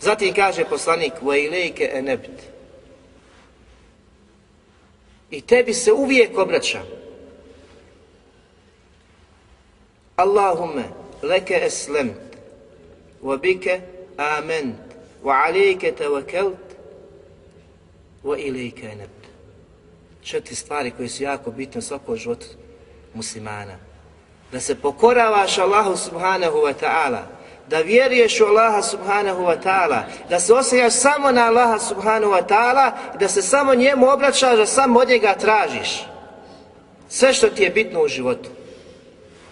Zatim kaže poslanik Va ilejke enebt. I tebi se uvijek obraćam. Allahume leke eslemt wa bike amen wa alejke tevekelt wa ilejke enebt četiri stvari koje su jako bitne u svakom životu muslimana. Da se pokoravaš Allahu subhanahu wa ta'ala, da vjeruješ u Allaha subhanahu wa ta'ala, da se osjećaš samo na Allaha subhanahu wa ta'ala i da se samo njemu obraćaš, da samo od njega tražiš. Sve što ti je bitno u životu.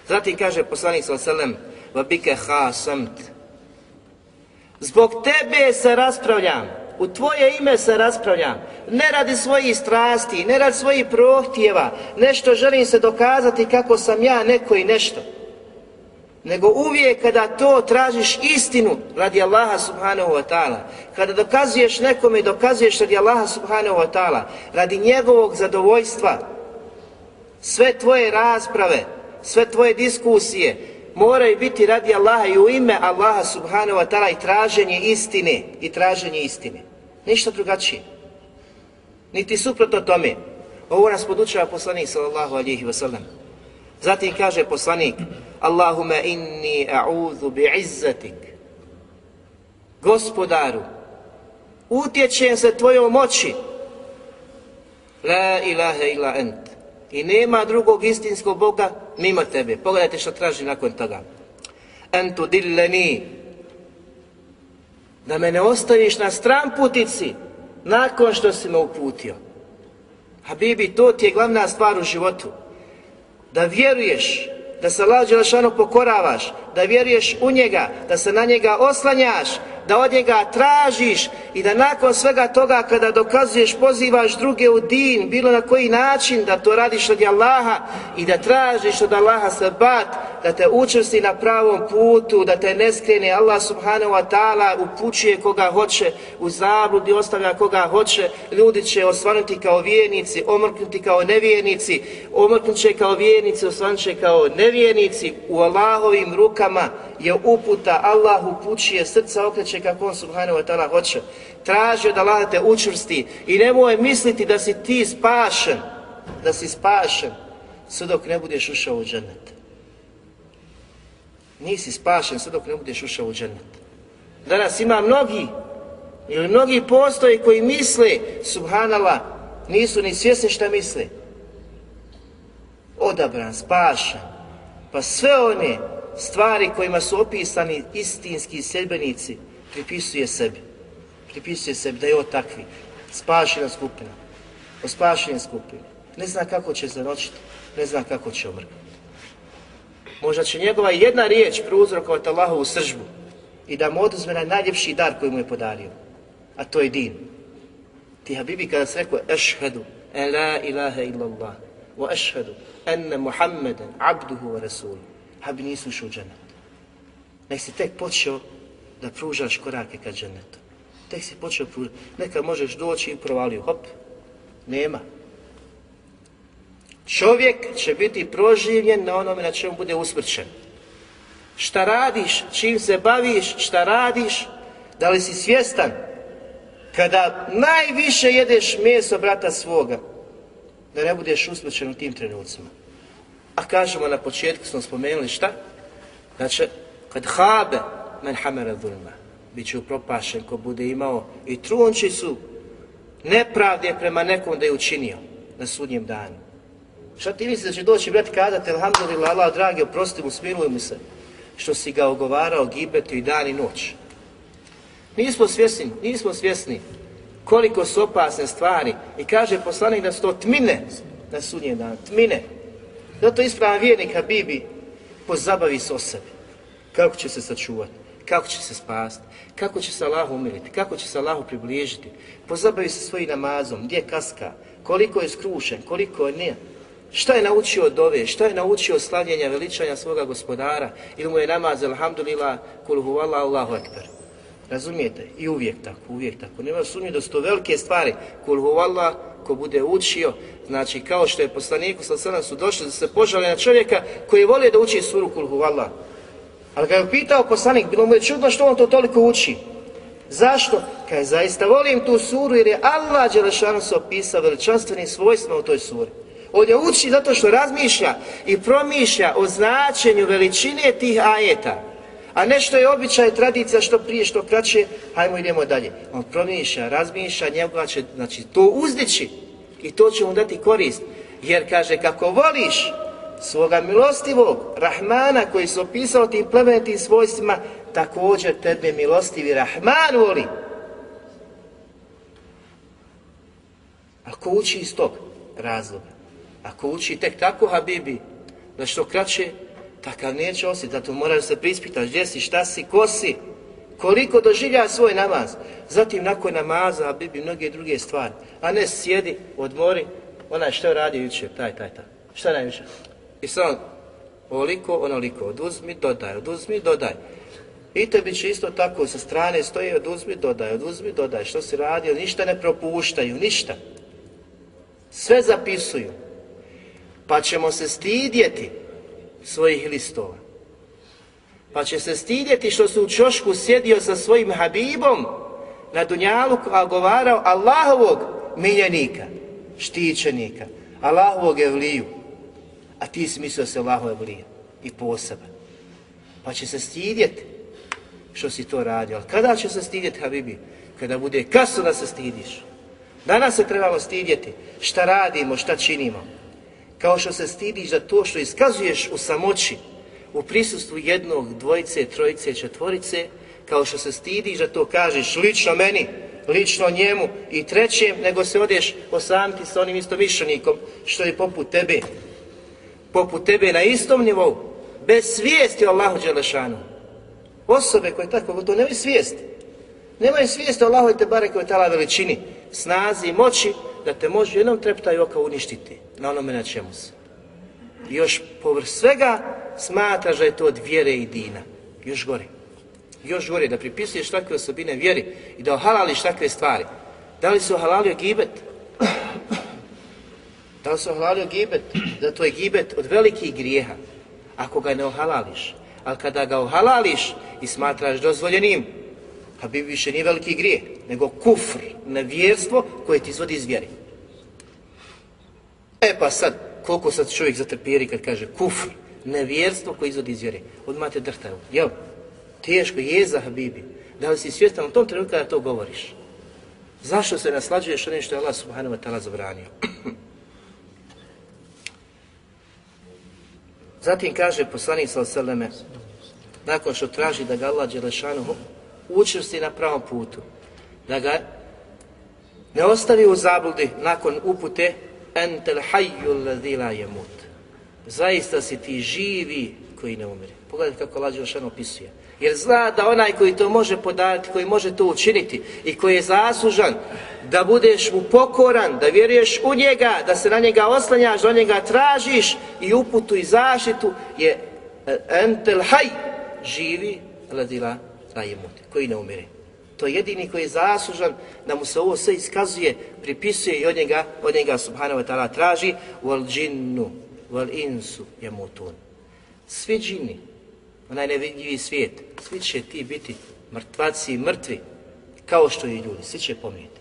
Zatim kaže poslanik sallam, va Zbog tebe se raspravljam. U tvoje ime se raspravljam. Ne radi svojih strasti, ne radi svojih prohtjeva. Nešto želim se dokazati kako sam ja neko i nešto. Nego uvijek kada to tražiš istinu radi Allaha subhanahu wa ta'ala. Kada dokazuješ nekome i dokazuješ radi Allaha subhanahu wa ta'ala. Radi njegovog zadovoljstva. Sve tvoje rasprave, sve tvoje diskusije moraju biti radi Allaha i u ime Allaha subhanahu wa ta'ala i traženje istine i traženje istine. Ništa drugačije. Niti suprotno tome. Ovo nas podučava poslanik sallallahu alihi wasallam. Zatim kaže poslanik Allahuma inni a'udhu bi'izzatik Gospodaru, utječem se tvojom moći. La ilaha illa ent. I nema drugog istinskog Boga mimo tebe. Pogledajte što traži nakon toga. Entu dilleni da me ne ostaviš na stran putici nakon što si me uputio. A bibi, to ti je glavna stvar u životu. Da vjeruješ, da se Lađe Lašano pokoravaš, da vjeruješ u njega, da se na njega oslanjaš da od njega tražiš i da nakon svega toga kada dokazuješ pozivaš druge u din, bilo na koji način, da to radiš od Allaha i da tražiš od Allaha sabat, da te učesti na pravom putu, da te ne skrene Allah subhanahu wa ta'ala upućuje koga hoće, u zabludi ostavlja koga hoće, ljudi će osvanuti kao vjernici, omrknuti kao nevjernici, omrknut će kao vjernici, osvanut će kao nevjernici, u Allahovim rukama je uputa, Allah upućuje, srca okreće kako on subhanahu wa ta'ala hoće. Traži da Allah te učvrsti i nemoj misliti da si ti spašen, da si spašen, sve dok ne budeš ušao u džennet. Nisi spašen sve dok ne budeš ušao u džennet. Danas ima mnogi, ili mnogi postoji koji misle, subhanala, nisu ni svjesni šta misle. Odabran, spašen pa sve one stvari kojima su opisani istinski sedbenici pripisuje sebi. Pripisuje sebi da je on takvi. Spašena skupina. O spašenim skupini. Ne zna kako će zanočiti. Ne zna kako će omrgati. Možda će njegova jedna riječ prouzrokovati Allahovu sržbu i da mu oduzme na najljepši dar koji mu je podario. A to je din. Ti Habibi kada se rekao Ešhedu, e la ilaha illallah, ešhedu, enne Muhammeden, abduhu wa rasulu. Habibi nisu ušao Nek si tek počeo da pružaš korake ka džennetu. Tek si počeo pružati. Neka možeš doći i provalio, hop, nema. Čovjek će biti proživljen na onome na čemu bude usmrćen. Šta radiš, čim se baviš, šta radiš, da li si svjestan? Kada najviše jedeš meso brata svoga, da ne budeš usmrćen u tim trenucima. A kažemo na početku smo spomenuli šta? Znači, kad habe men hamere dhulma. Biće upropašen ko bude imao i trunči su nepravde prema nekom da je učinio na sudnjem danu. Šta ti misliš da će doći brat te alhamdulillah, Allah dragi, oprosti mu, smiluj mu se, što si ga ogovarao gibetu i dan i noć. Nismo svjesni, nismo svjesni koliko su opasne stvari i kaže poslanik da su to tmine na sudnjem danu, tmine. Zato ispravan vjernik Habibi pozabavi se o sebi. Kako će se sačuvati? kako će se spasti, kako će se Allahu umiliti, kako će se Allahu približiti, pozabavi se svojim namazom, gdje kaska, koliko je skrušen, koliko je nije. Šta je naučio od ove, šta je naučio od slavljenja, veličanja svoga gospodara, ili mu je namaz, alhamdulillah, kulhu Allahu akbar. Razumijete? I uvijek tako, uvijek tako. Nema sumnje da su to velike stvari. Kul tko ko bude učio, znači kao što je poslaniku sa su došli da se požale na čovjeka koji voli da uči suru kul ali kad je pitao poslanik, bilo mu je čudno što on to toliko uči. Zašto? Kaj zaista volim tu suru jer je Allah Đelešanu opisao veličanstvenim svojstvima u toj suri. On je uči zato što razmišlja i promišlja o značenju veličine tih ajeta. A nešto je običaj, tradicija, što prije, što kraće, hajmo idemo dalje. On promišlja, razmišlja, njegova će znači, to uzdići i to će mu dati korist. Jer kaže, kako voliš, svoga milostivog Rahmana koji su opisao tim plemenitim svojstvima, također tebe milostivi Rahman voli. Ako uči iz tog razloga, ako uči tek tako Habibi, da što kraće, takav neće osjeti, zato moraš se prispitaš gdje si, šta si, ko si, koliko doživlja svoj namaz. Zatim nakon namaza, Habibi, mnoge druge stvari, a ne sjedi, odmori, onaj što radi jučer, taj, taj, taj. Šta najviše? I samo ovoliko, onoliko, oduzmi, dodaj, oduzmi, dodaj. I bit će isto tako sa strane stoji, oduzmi, dodaj, oduzmi, dodaj, što si radio, ništa ne propuštaju, ništa. Sve zapisuju. Pa ćemo se stidjeti svojih listova. Pa će se stidjeti što su u čošku sjedio sa svojim Habibom na Dunjalu, a govarao Allahovog miljenika, štićenika, Allahovog evliju a ti si mislio da si Allahove i poseban. Pa će se stidjeti što si to radio. Ali kada će se stidjeti, Habibi? Kada bude kasno da se stidiš. Danas se trebamo stidjeti šta radimo, šta činimo. Kao što se stidiš za to što iskazuješ u samoći, u prisustvu jednog, dvojice, trojice, četvorice, kao što se stidiš da to kažeš lično meni, lično njemu i trećem, nego se odeš osamiti sa onim istomišljenikom što je poput tebe poput tebe na istom nivou, bez svijesti o Allahu Đelešanu. Osobe koje tako, to nemaju svijesti. Nemaju svijesti o Allahu te bare koje tala veličini, snazi i moći, da te može u jednom treptaju oka uništiti na onome na čemu se. I još povrh svega smatraš da je to od vjere i dina. Još gore. Još gore, da pripisuješ takve osobine vjeri i da ohalališ takve stvari. Da li su ohalalio gibet? Da li se ohalalio gibet? to je gibet od velikih grijeha. Ako ga ne ohalališ. Ali kada ga ohalališ i smatraš dozvoljenim, pa bi više nije veliki grijeh, nego kufr, nevjerstvo koje ti izvodi iz vjeri. E pa sad, koliko sad čovjek zatrpiri kad kaže kufr, nevjerstvo koje izvodi iz vjere. Odmah te drhtaju, jel? Teško je za Habibi. Da li si svjestan u tom trenutku kada to govoriš? Zašto se naslađuješ onim što je Allah subhanahu wa ta'ala zabranio? *clears throat* Zatim kaže poslanik oseleme, nakon što traži da ga Allah Đelešanu učesti na pravom putu, da ga ne ostavi u zabludi nakon upute entel hayyul ladila Zaista si ti živi koji ne umire. Pogledajte kako Allah Đelšan opisuje. Jer zna da onaj koji to može podariti, koji može to učiniti i koji je zaslužan, da budeš mu pokoran, da vjeruješ u njega, da se na njega oslanjaš, da njega tražiš i uputu i zaštitu je e, entel haj, živi ladila koji ne umire. To je jedini koji je zaslužan da mu se ovo sve iskazuje, pripisuje i od njega, od njega subhanahu ta'ala traži wal džinnu, wal insu mutun. Svi džini, onaj nevidljivi svijet, svi će ti biti mrtvaci i mrtvi, kao što i ljudi, svi će pomijeti.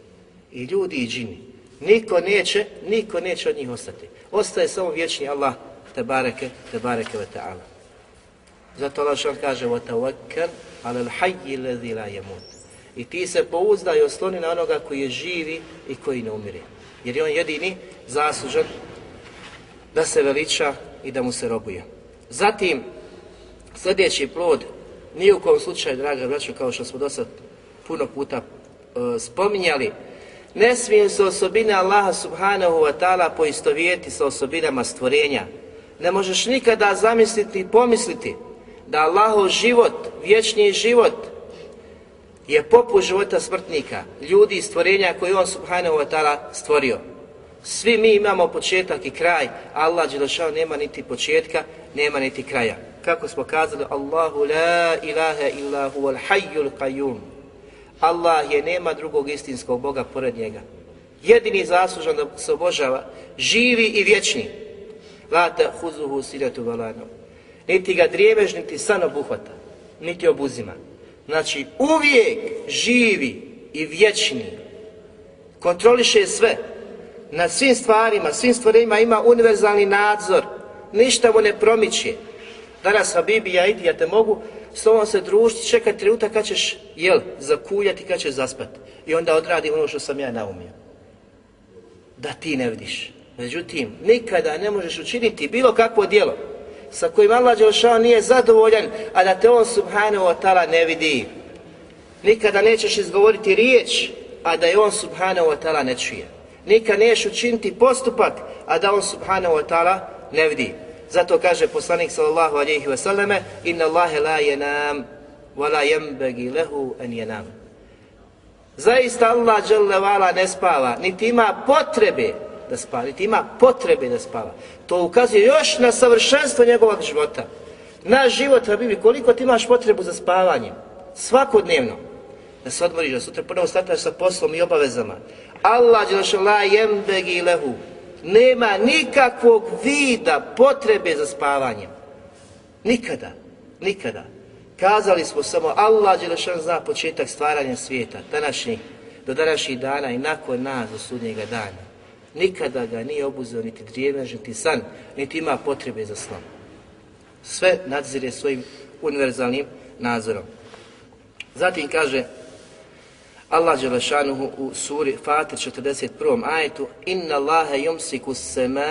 I ljudi i džini. Niko neće, niko neće od njih ostati. Ostaje samo vječni Allah, te bareke, te bareke ve ta'ala. Zato Allah što kaže, عَلَى الْحَيِّ الَّذِي لَا i ti se pouzdaju i osloni na onoga koji je živi i koji ne umire. Jer je on jedini zaslužan da se veliča i da mu se robuje. Zatim, sljedeći plod, ni u kom slučaju, draga braćo, kao što smo do puno puta e, spominjali, ne smije se osobine Allaha subhanahu wa ta'ala poistovijeti sa osobinama stvorenja. Ne možeš nikada zamisliti i pomisliti da Allahov život, vječni život, je poput života smrtnika, ljudi i stvorenja koje on subhanahu wa ta'ala stvorio. Svi mi imamo početak i kraj, Allah Đelešao nema niti početka, nema niti kraja. Kako smo kazali, Allahu la ilaha illa huval hayyul qayyum. Allah je, nema drugog istinskog Boga pored njega. Jedini zaslužan da se obožava, živi i vječni. La huzuhu siratu valanu. Niti ga drijebež, niti san obuhvata, niti obuzima. Znači, uvijek živi i vječni. Kontroliše sve. Na svim stvarima, svim stvarima ima univerzalni nadzor ništa mu ne promiče. Danas Habibi, ja idi, ja te mogu s tobom se družiti, čekaj trenutak kad ćeš, jel, zakuljati, kad ćeš zaspati. I onda odradi ono što sam ja naumio. Da ti ne vidiš. Međutim, nikada ne možeš učiniti bilo kakvo djelo sa kojim Allah Đelšao nije zadovoljan, a da te on subhanahu wa ta'ala ne vidi. Nikada nećeš izgovoriti riječ, a da je on subhanahu wa ta'ala ne čuje. Nikada nećeš učiniti postupak, a da on subhanahu wa ta'ala ne vidi. Zato kaže poslanik sallallahu alejhi ve selleme: "Inna Allaha la yanam wa la yanbaghi lahu an yanam." Zaista Allah dželle ne spava, niti ima potrebe da spava, niti ima potrebe da spava. To ukazuje još na savršenstvo njegovog života. Naš život, Habibi, koliko ti imaš potrebu za spavanjem? Svakodnevno. Da se odmoriš, da sutra ponovno startaš sa poslom i obavezama. Allah dželle lehu nema nikakvog vida potrebe za spavanjem. Nikada, nikada. Kazali smo samo Allah Đelešan zna početak stvaranja svijeta, današnji, do današnjih dana i nakon nas do sudnjega dana. Nikada ga nije obuzeo niti drijemež, niti san, niti ima potrebe za snom. Sve nadzire svojim univerzalnim nadzorom. Zatim kaže Allah Đelešanuhu u suri Fatir 41. ajetu Inna Allahe yumsiku sema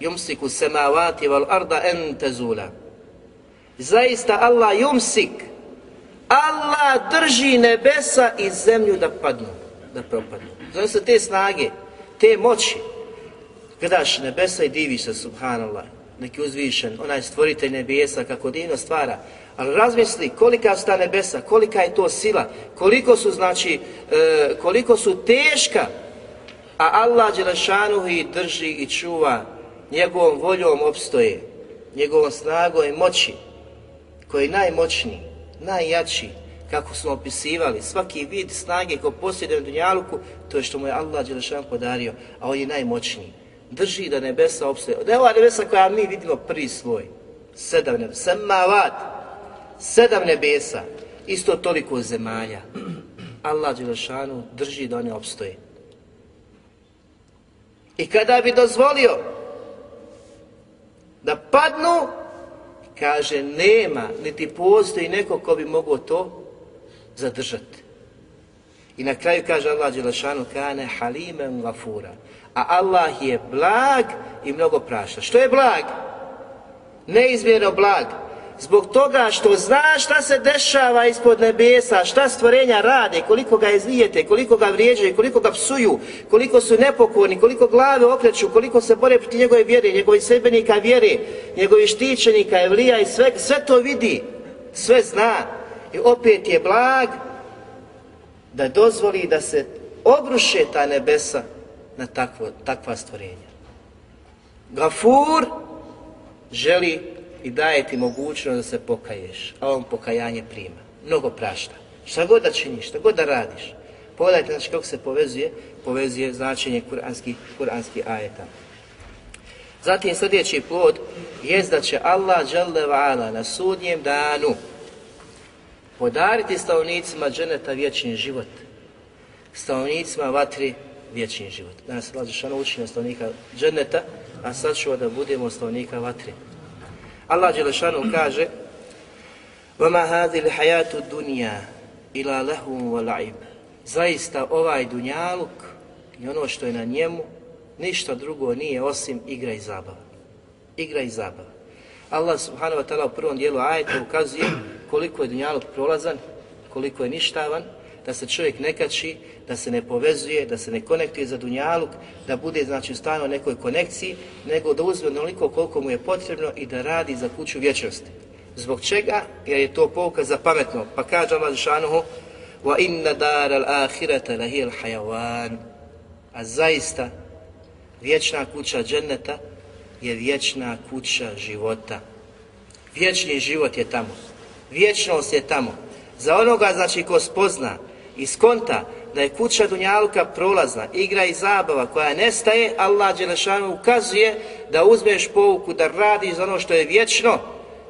yumsiku semavati val arda en tezula. Zaista Allah Jumsik Allah drži nebesa i zemlju da padnu, da propadnu. Zove se te snage, te moći. Gledaš nebesa i diviš se, subhanallah. Neki uzvišen, onaj stvoritelj nebesa kako divno stvara razmisli kolika su ta nebesa, kolika je to sila, koliko su znači, e, koliko su teška, a Allah Đelešanu ih drži i čuva, njegovom voljom opstoje, njegovom snagom i moći, koji je najmoćniji, najjači, kako smo opisivali, svaki vid snage ko posjeduje u Dunjaluku, to je što mu je Allah Đelešan podario, a on je najmoćniji. Drži da nebesa opstoje. Da je ova nebesa koja mi vidimo prvi svoj, sedam nebesa, semavat, sedam nebesa, isto toliko zemalja. Allah Đelešanu drži da one opstoje. I kada bi dozvolio da padnu, kaže nema, niti postoji neko ko bi mogao to zadržati. I na kraju kaže Allah Đelešanu kane halimen gafura. A Allah je blag i mnogo praša. Što je blag? Neizmjerno blag zbog toga što zna šta se dešava ispod nebesa, šta stvorenja rade, koliko ga izlijete, koliko ga vrijeđaju, koliko ga psuju, koliko su nepokorni, koliko glave okreću, koliko se bore protiv njegove vjere, njegovih sebenika vjere, njegovih štićenika, evlija i sve, sve to vidi, sve zna. I opet je blag da dozvoli da se obruše ta nebesa na takva stvorenja. Gafur želi i daje ti mogućnost da se pokaješ, a on pokajanje prima. Mnogo prašta. Šta god da činiš, šta god da radiš. Pogledajte znači kako se povezuje, povezuje značenje kuranskih, kuranski ajeta. Zatim sljedeći plod je da će Allah dželle na sudnjem danu podariti stanovnicima dženeta vječni život. Stanovnicima vatri vječni život. Danas je Žešanu učinje stanovnika dženeta, a sad ću da budemo stanovnika vatri. Allah Đelešanu kaže vama هَذِي الْحَيَاتُ Zaista ovaj dunjaluk i ono što je na njemu, ništa drugo nije osim igra i zabava. Igra i zabava. Allah subhanahu wa ta'ala u prvom dijelu ajeta ukazuje koliko je dunjaluk prolazan, koliko je ništavan, da se čovjek ne kači, da se ne povezuje, da se ne konektuje za dunjaluk, da bude znači u nekoj konekciji, nego da uzme onoliko koliko mu je potrebno i da radi za kuću vječnosti. Zbog čega? Jer je to pouka za pametno. Pa kaže Allah Žešanuhu wa inna dar al hayawan. A zaista vječna kuća dženneta je vječna kuća života. Vječni život je tamo. Vječnost je tamo. Za onoga znači ko spozna i skonta da je kuća dunjalka prolazna, igra i zabava koja nestaje, Allah Đelešanu ukazuje da uzmeš pouku, da radiš za ono što je vječno,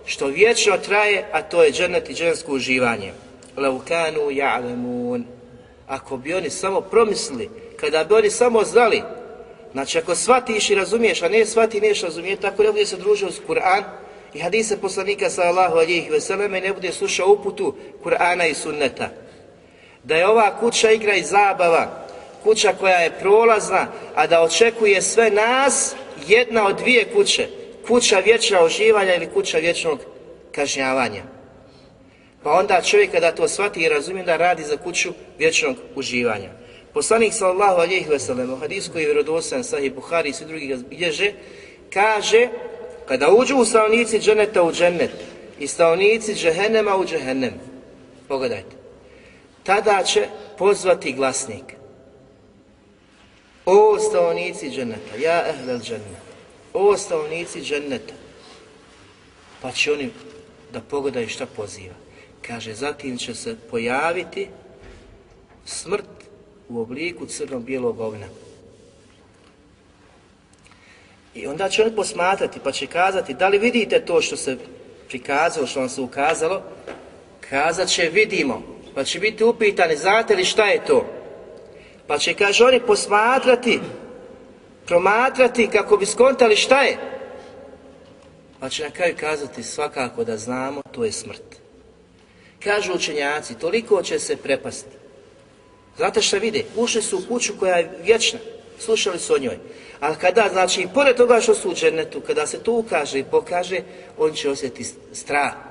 što vječno traje, a to je džennet i džensko uživanje. Laukanu ja'lemun. Ako bi oni samo promislili, kada bi oni samo znali, znači ako shvatiš i razumiješ, a ne shvati neš razumijeti, tako ne bude se družio s Kur'an i hadise poslanika sallahu alihi veseleme i ne bude slušao uputu Kur'ana i sunneta da je ova kuća igra i zabava, kuća koja je prolazna, a da očekuje sve nas jedna od dvije kuće, kuća vječna uživanja ili kuća vječnog kažnjavanja. Pa onda čovjek kada to shvati i razumije da radi za kuću vječnog uživanja. Poslanik sallallahu alejhi ve sellem u hadisu sahih Buhari i svi drugi bilježe kaže kada uđu u stanovnici dženeta u džennet i stanovnici džehenema u džehennem. Pogledajte tada će pozvati glasnik. O stavnici dženeta, ja ehlel dženeta, o stavnici dženeta. Pa će oni da pogledaju šta poziva. Kaže, zatim će se pojaviti smrt u obliku crnog bijelog ovna. I onda će oni posmatrati pa će kazati, da li vidite to što se prikazalo, što vam se ukazalo? Kazat će, vidimo. Pa će biti upitani, znate li šta je to? Pa će, kaže, oni posmatrati, promatrati kako bi skontali šta je. Pa će na kraju kazati svakako da znamo, to je smrt. Kažu učenjaci, toliko će se prepasti. Znate šta vide? Ušli su u kuću koja je vječna. Slušali su o njoj. A kada, znači, i pored toga što su u džernetu, kada se to ukaže i pokaže, on će osjetiti strah.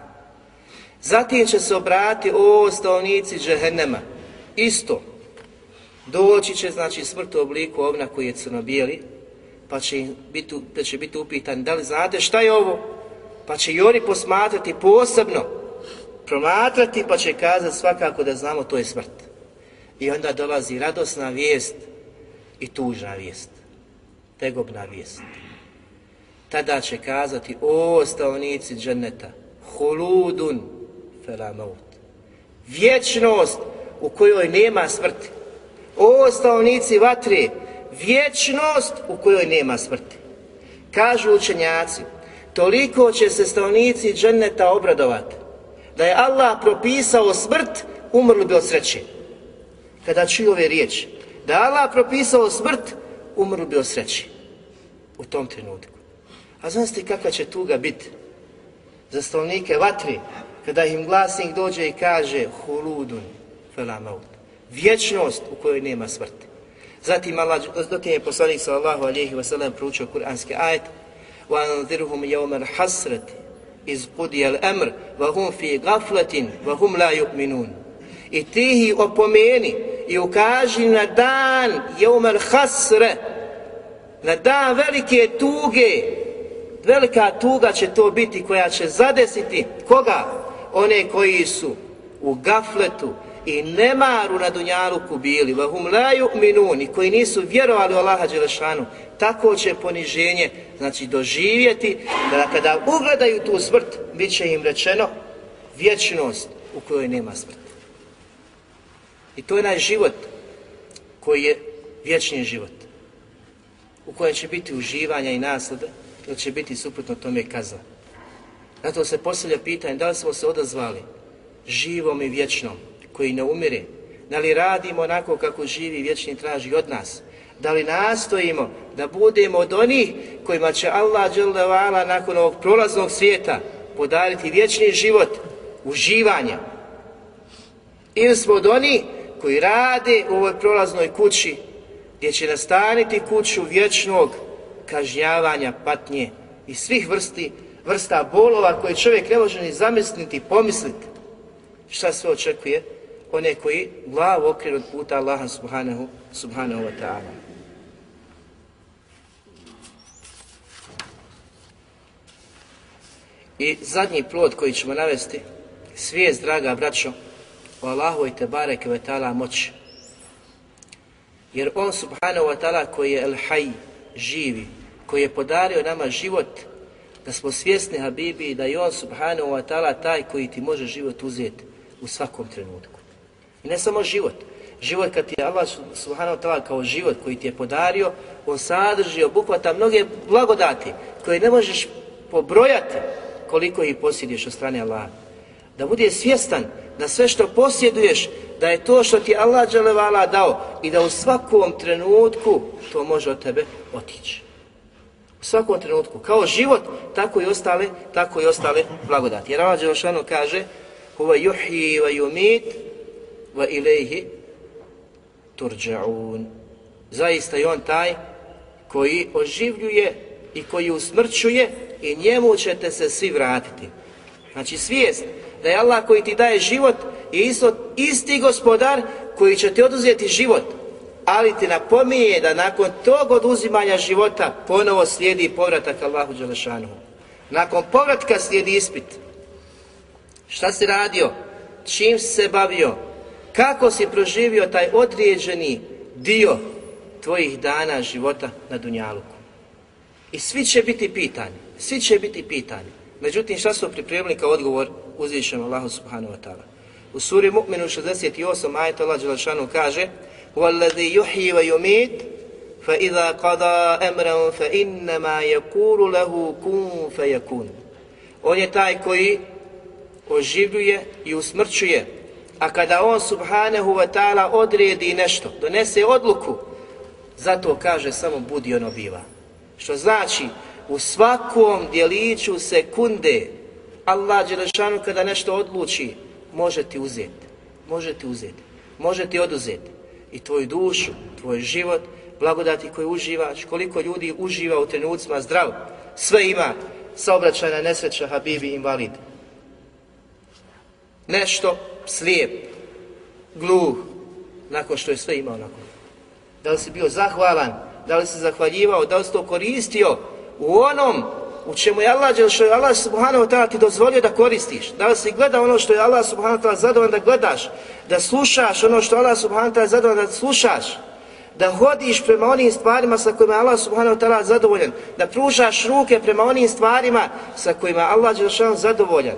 Zatim će se obrati o stavnici džehennema. Isto. Doći će znači smrt u obliku ovna koji je crno-bijeli, pa će biti, će biti upitan da li znate šta je ovo? Pa će i oni posmatrati posebno, promatrati pa će kazati svakako da znamo to je smrt. I onda dolazi radosna vijest i tužna vijest, tegobna vijest. Tada će kazati, o stavnici dženeta, holudun, fela maut. Vječnost u kojoj nema smrti. O stavnici vatre, vječnost u kojoj nema smrti. Kažu učenjaci, toliko će se stavnici dženeta obradovati, da je Allah propisao smrt, umrli bi od sreće. Kada čuju ove riječi, da je Allah propisao smrt, umrli bi od sreće. U tom trenutku. A znaš ti kakva će tuga biti za stavnike vatri, kada im glasnik dođe i kaže huludun felamaut, vječnost u kojoj nema smrti. Zatim, Allah, zatim je poslanik sallallahu alejhi ve sellem proučio kuranski ajet وَاَنْذِرْهُمْ iz qudijel emr, vahum fi gafletin, vahum la yu'minun. I ti opomeni i ukaži na dan jeumel hasre, na dan velike tuge, velika tuga će to biti koja će zadesiti koga? one koji su u gafletu i nemaru na Dunjaluku bili, vahum la minuni, koji nisu vjerovali u Allaha Đelešanu, tako će poniženje, znači doživjeti, da kada ugledaju tu smrt, bit će im rečeno vječnost u kojoj nema smrti. I to je onaj život koji je vječni život, u kojem će biti uživanja i naslada, ili će biti suprotno tome kaza. Zato se postavlja pitanje da li smo se odazvali živom i vječnom koji ne umire, da li radimo onako kako živi vječni traži od nas, da li nastojimo da budemo od onih kojima će Allah dželevala nakon ovog prolaznog svijeta podariti vječni život, uživanje. Ili smo od onih koji rade u ovoj prolaznoj kući gdje će nastaniti kuću vječnog kažnjavanja, patnje i svih vrsti vrsta bolova koje čovjek ne može ni zamisliti, pomisliti. Šta se očekuje? One koji glavu okrenut od puta Allaha subhanahu, subhanahu wa ta'ala. I zadnji plod koji ćemo navesti, svijest, draga braćo, o Allahu i Tebare Kvetala moći. Jer On subhanahu wa ta'ala koji je el živi, koji je podario nama život, da smo svjesni Habibi da je on subhanahu wa ta'ala taj koji ti može život uzeti u svakom trenutku. I ne samo život. Život kad ti je Allah subhanahu wa ta'ala kao život koji ti je podario, on sadrži, obuhvata mnoge blagodati koje ne možeš pobrojati koliko ih posjediš od strane Allaha. Da bude svjestan da sve što posjeduješ, da je to što ti Allah dželevala dao i da u svakom trenutku to može od tebe otići svakom trenutku. Kao život, tako i ostale, tako i ostale blagodati. Jer Allah Đelšanu kaže juhi va yumit turđa'un. Zaista je on taj koji oživljuje i koji usmrćuje i njemu ćete se svi vratiti. Znači svijest da je Allah koji ti daje život i isti gospodar koji će ti oduzeti život ali ti napominje da nakon tog oduzimanja života ponovo slijedi povratak Allahu Đelešanu. Nakon povratka slijedi ispit. Šta si radio? Čim se bavio? Kako si proživio taj određeni dio tvojih dana života na Dunjaluku? I svi će biti pitani. Svi će biti pitani. Međutim, šta su pripremili kao odgovor uzvišenom Allahu Subhanahu wa ta'ala? U suri Mu'minu 68 ajta Allah Đelešanu kaže وَالَّذِي يُحْيِي On je taj koji oživljuje i usmrćuje. A kada on subhanahu wa ta'ala odredi nešto, donese odluku, zato kaže samo budi ono biva. Što znači, u svakom djeliću sekunde Allah Đelešanu kada nešto odluči, može ti uzeti, može ti uzeti, može ti oduzeti i tvoju dušu, tvoj život, blagodati koji uživaš, koliko ljudi uživa u trenucima zdrav. Sve ima saobraćajna nesreća, habibi, invalid. Nešto slijep, gluh, nakon što je sve imao nakon. Da li si bio zahvalan, da li si zahvaljivao, da li si to koristio u onom u čemu je Allah, što je Allah subhanahu wa ta'ala ti dozvolio da koristiš, da si gleda ono što je Allah subhanahu wa ta'ala zadovoljan da gledaš, da slušaš ono što Allah subhanahu wa ta'ala zadovoljan da slušaš, da hodiš prema onim stvarima sa kojima je Allah subhanahu wa ta'ala zadovoljan, da pružaš ruke prema onim stvarima sa kojima je Allah zadovoljan.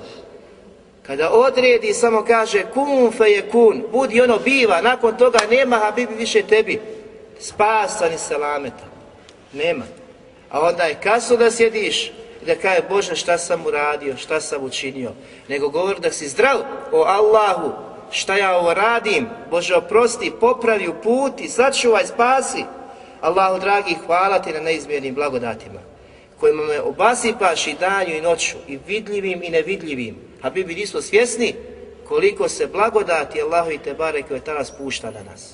Kada odredi samo kaže kun fe je kun, budi ono biva, nakon toga nema Habibi više tebi. Spasan ni selameta. Nema. A onda je kasno da sjediš i da kaže Bože šta sam uradio, šta sam učinio. Nego govori da si zdrav o Allahu, šta ja ovo radim, Bože oprosti, popravi u put i začuvaj, spasi. Allahu dragi, hvala ti na neizmjernim blagodatima kojima me obasipaš i danju i noću, i vidljivim i nevidljivim. A mi bi nismo svjesni koliko se blagodati Allahu i Tebare koje tada spušta na nas.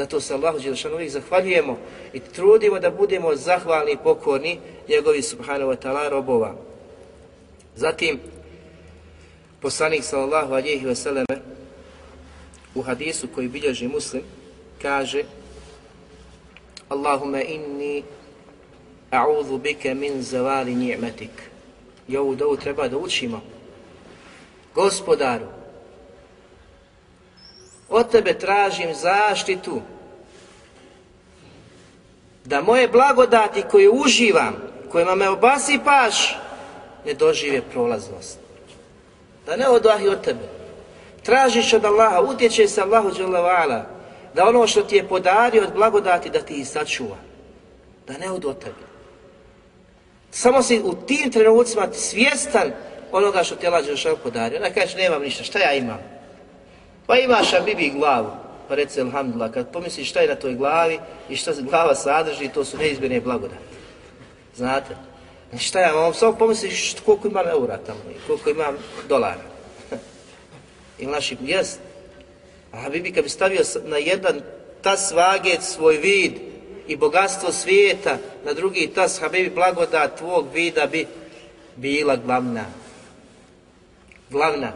Zato se Allahu Đelšanu zahvaljujemo i trudimo da budemo zahvalni i pokorni njegovi subhanahu wa ta'ala robova. Zatim, poslanik sallallahu alihi vseleme u hadisu koji bilježi muslim kaže Allahume inni a'udhu bike min zawali ni'metik. I ovu dovu treba da učimo. Gospodaru, od tebe tražim zaštitu da moje blagodati koje uživam, kojima me obasipaš, ne dožive prolaznost. Da ne odahi od tebe. Tražiš od Allaha, utječe se Allahu dželavala, da ono što ti je podario od blagodati da ti i sačuva. Da ne od tebe. Samo si u tim trenucima svjestan onoga što ti je Allah podario. Ona kaže, nemam ništa, šta ja imam? Pa imaš Habibi glavu, pa reci Alhamdulillah, kad pomisliš šta je na toj glavi i šta glava sadrži, to su neizbjene blagodati. Znate? Znači, šta ja vam, samo pomisliš koliko imam eura tamo i koliko imam dolara. *laughs* I naši, jest. A Habibi kad bi stavio na jedan tas svaget svoj vid i bogatstvo svijeta, na drugi tas Habibi blagodat tvog vida bi bila glavna. Glavna.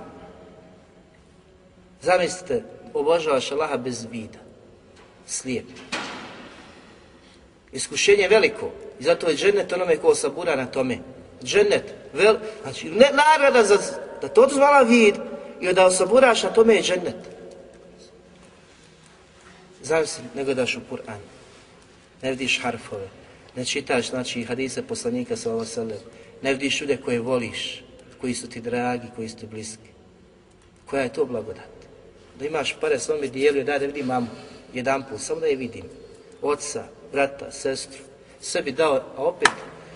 Zamislite, obožavaš Allaha bez vida, slijep. Iskušenje veliko i zato je džennet onome ko sabura na tome. Džennet, vel, znači ne, nagrada za, da to zvala vid i da osaburaš na tome je džennet. Zamisli, ne gledaš u Kur'an, ne vidiš harfove, ne čitaš znači, hadise poslanika sa ne vidiš ljude koje voliš, koji su ti dragi, koji su ti bliski. Koja je to blagodat? da imaš pare ovome dijelu, daj da vidim mamu jedan put, samo da je vidim. Oca, brata, sestru, sve bi dao, a opet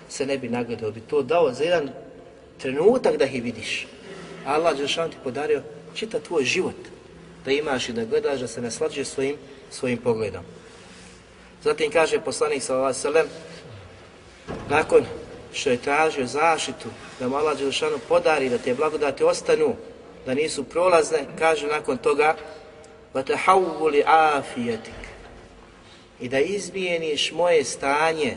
se ne bi nagledao, bi to dao za jedan trenutak da ih vidiš. Allah Đelšan ti podario čita tvoj život, da imaš i da gledaš, da se ne slađe svojim, svojim pogledom. Zatim kaže poslanik s.a.v. nakon što je tražio zaštitu, da mu Allah Đelšanu podari, da te blagodati ostanu, da nisu prolazne, kaže nakon toga وَتَحَوُّلِ afijetik i da izmijeniš moje stanje,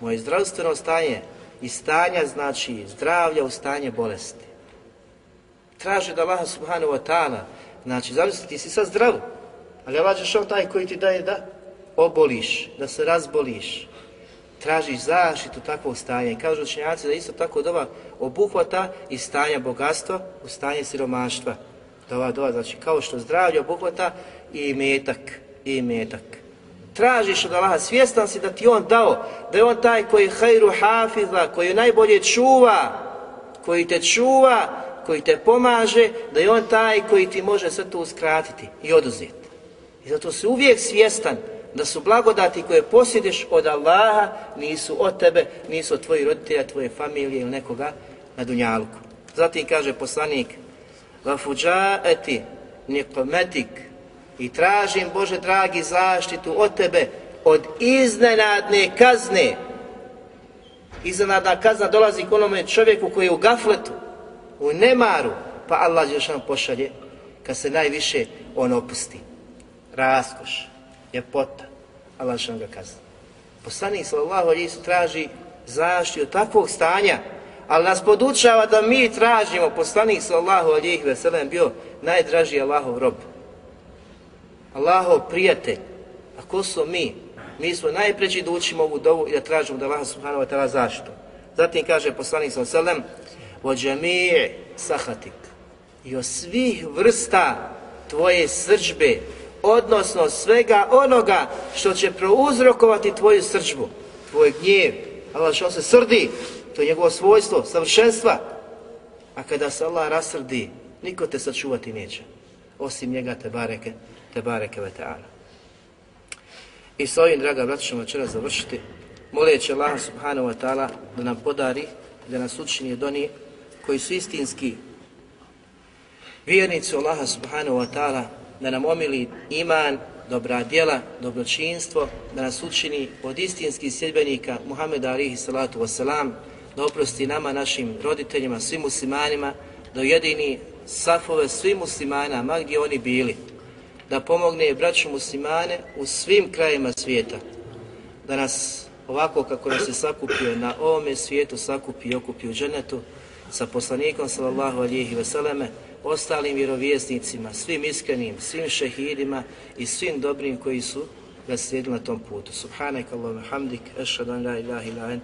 moje zdravstveno stanje i stanja znači zdravlja u stanje bolesti. Traže da Allah subhanahu wa ta'ala, znači zamisli ti si sad zdrav, ali Allah on taj koji ti daje da oboliš, da se razboliš, traži zaštitu takvog stanja. I kažu učenjaci da isto tako doba obuhvata i stanja bogatstva u stanje siromaštva. Da ova znači kao što zdravlje obuhvata i metak, i metak. Tražiš od Allaha, svjestan si da ti on dao, da je on taj koji je hajru hafiza, koji najbolje čuva, koji te čuva, koji te pomaže, da je on taj koji ti može sve to uskratiti i oduzeti. I zato si uvijek svjestan da su blagodati koje posjediš od Allaha nisu od tebe, nisu od tvojih roditelja, tvoje familije ili nekoga na dunjalku. Zatim kaže poslanik Vafuđaeti nikometik i tražim Bože dragi zaštitu od tebe od iznenadne kazne. Iznenadna kazna dolazi k onome čovjeku koji je u gafletu, u nemaru, pa Allah nam pošalje kad se najviše on opusti. Raskoš, ljepota, Allah će ga kazniti. Poslanik sallallahu alaihi traži zaštitu takvog stanja, ali nas podučava da mi tražimo, poslanik sallallahu alaihi selem, bio najdraži Allahov rob. Allahov prijatelj. A ko smo mi? Mi smo najpreći da učimo ovu dovu i da tražimo da Allah subhanahu wa zaštitu. Zatim kaže poslanik sallallahu alaihi Mije sahatik. I o svih vrsta tvoje srđbe, odnosno svega onoga što će prouzrokovati tvoju srđbu, tvoj gnjev. Allah što se srdi, to je njegovo svojstvo, savršenstva. A kada se Allah rasrdi, niko te sačuvati neće, osim njega te bareke, te bareke veteana. I s ovim, draga braća, ćemo večeras završiti, moleći Allah subhanahu wa ta'ala da nam podari, da nas učini od oni koji su istinski vjernici Allah subhanahu wa ta'ala da nam omili iman, dobra djela, dobročinstvo, da nas učini od istinskih sjedbenika Muhammeda alihi salatu wasalam, da oprosti nama, našim roditeljima, svim muslimanima, da ujedini safove svim muslimana, ma gdje oni bili, da pomogne braću muslimane u svim krajima svijeta, da nas ovako kako nas je sakupio na ovome svijetu, sakupi i okupi u sa poslanikom sallallahu alihi ostalim vjerovjesnicima, svim iskrenim, svim šehidima i svim dobrim koji su ga na tom putu. Subhanak Allahumma hamdik, ešhadu la ilaha illa ent,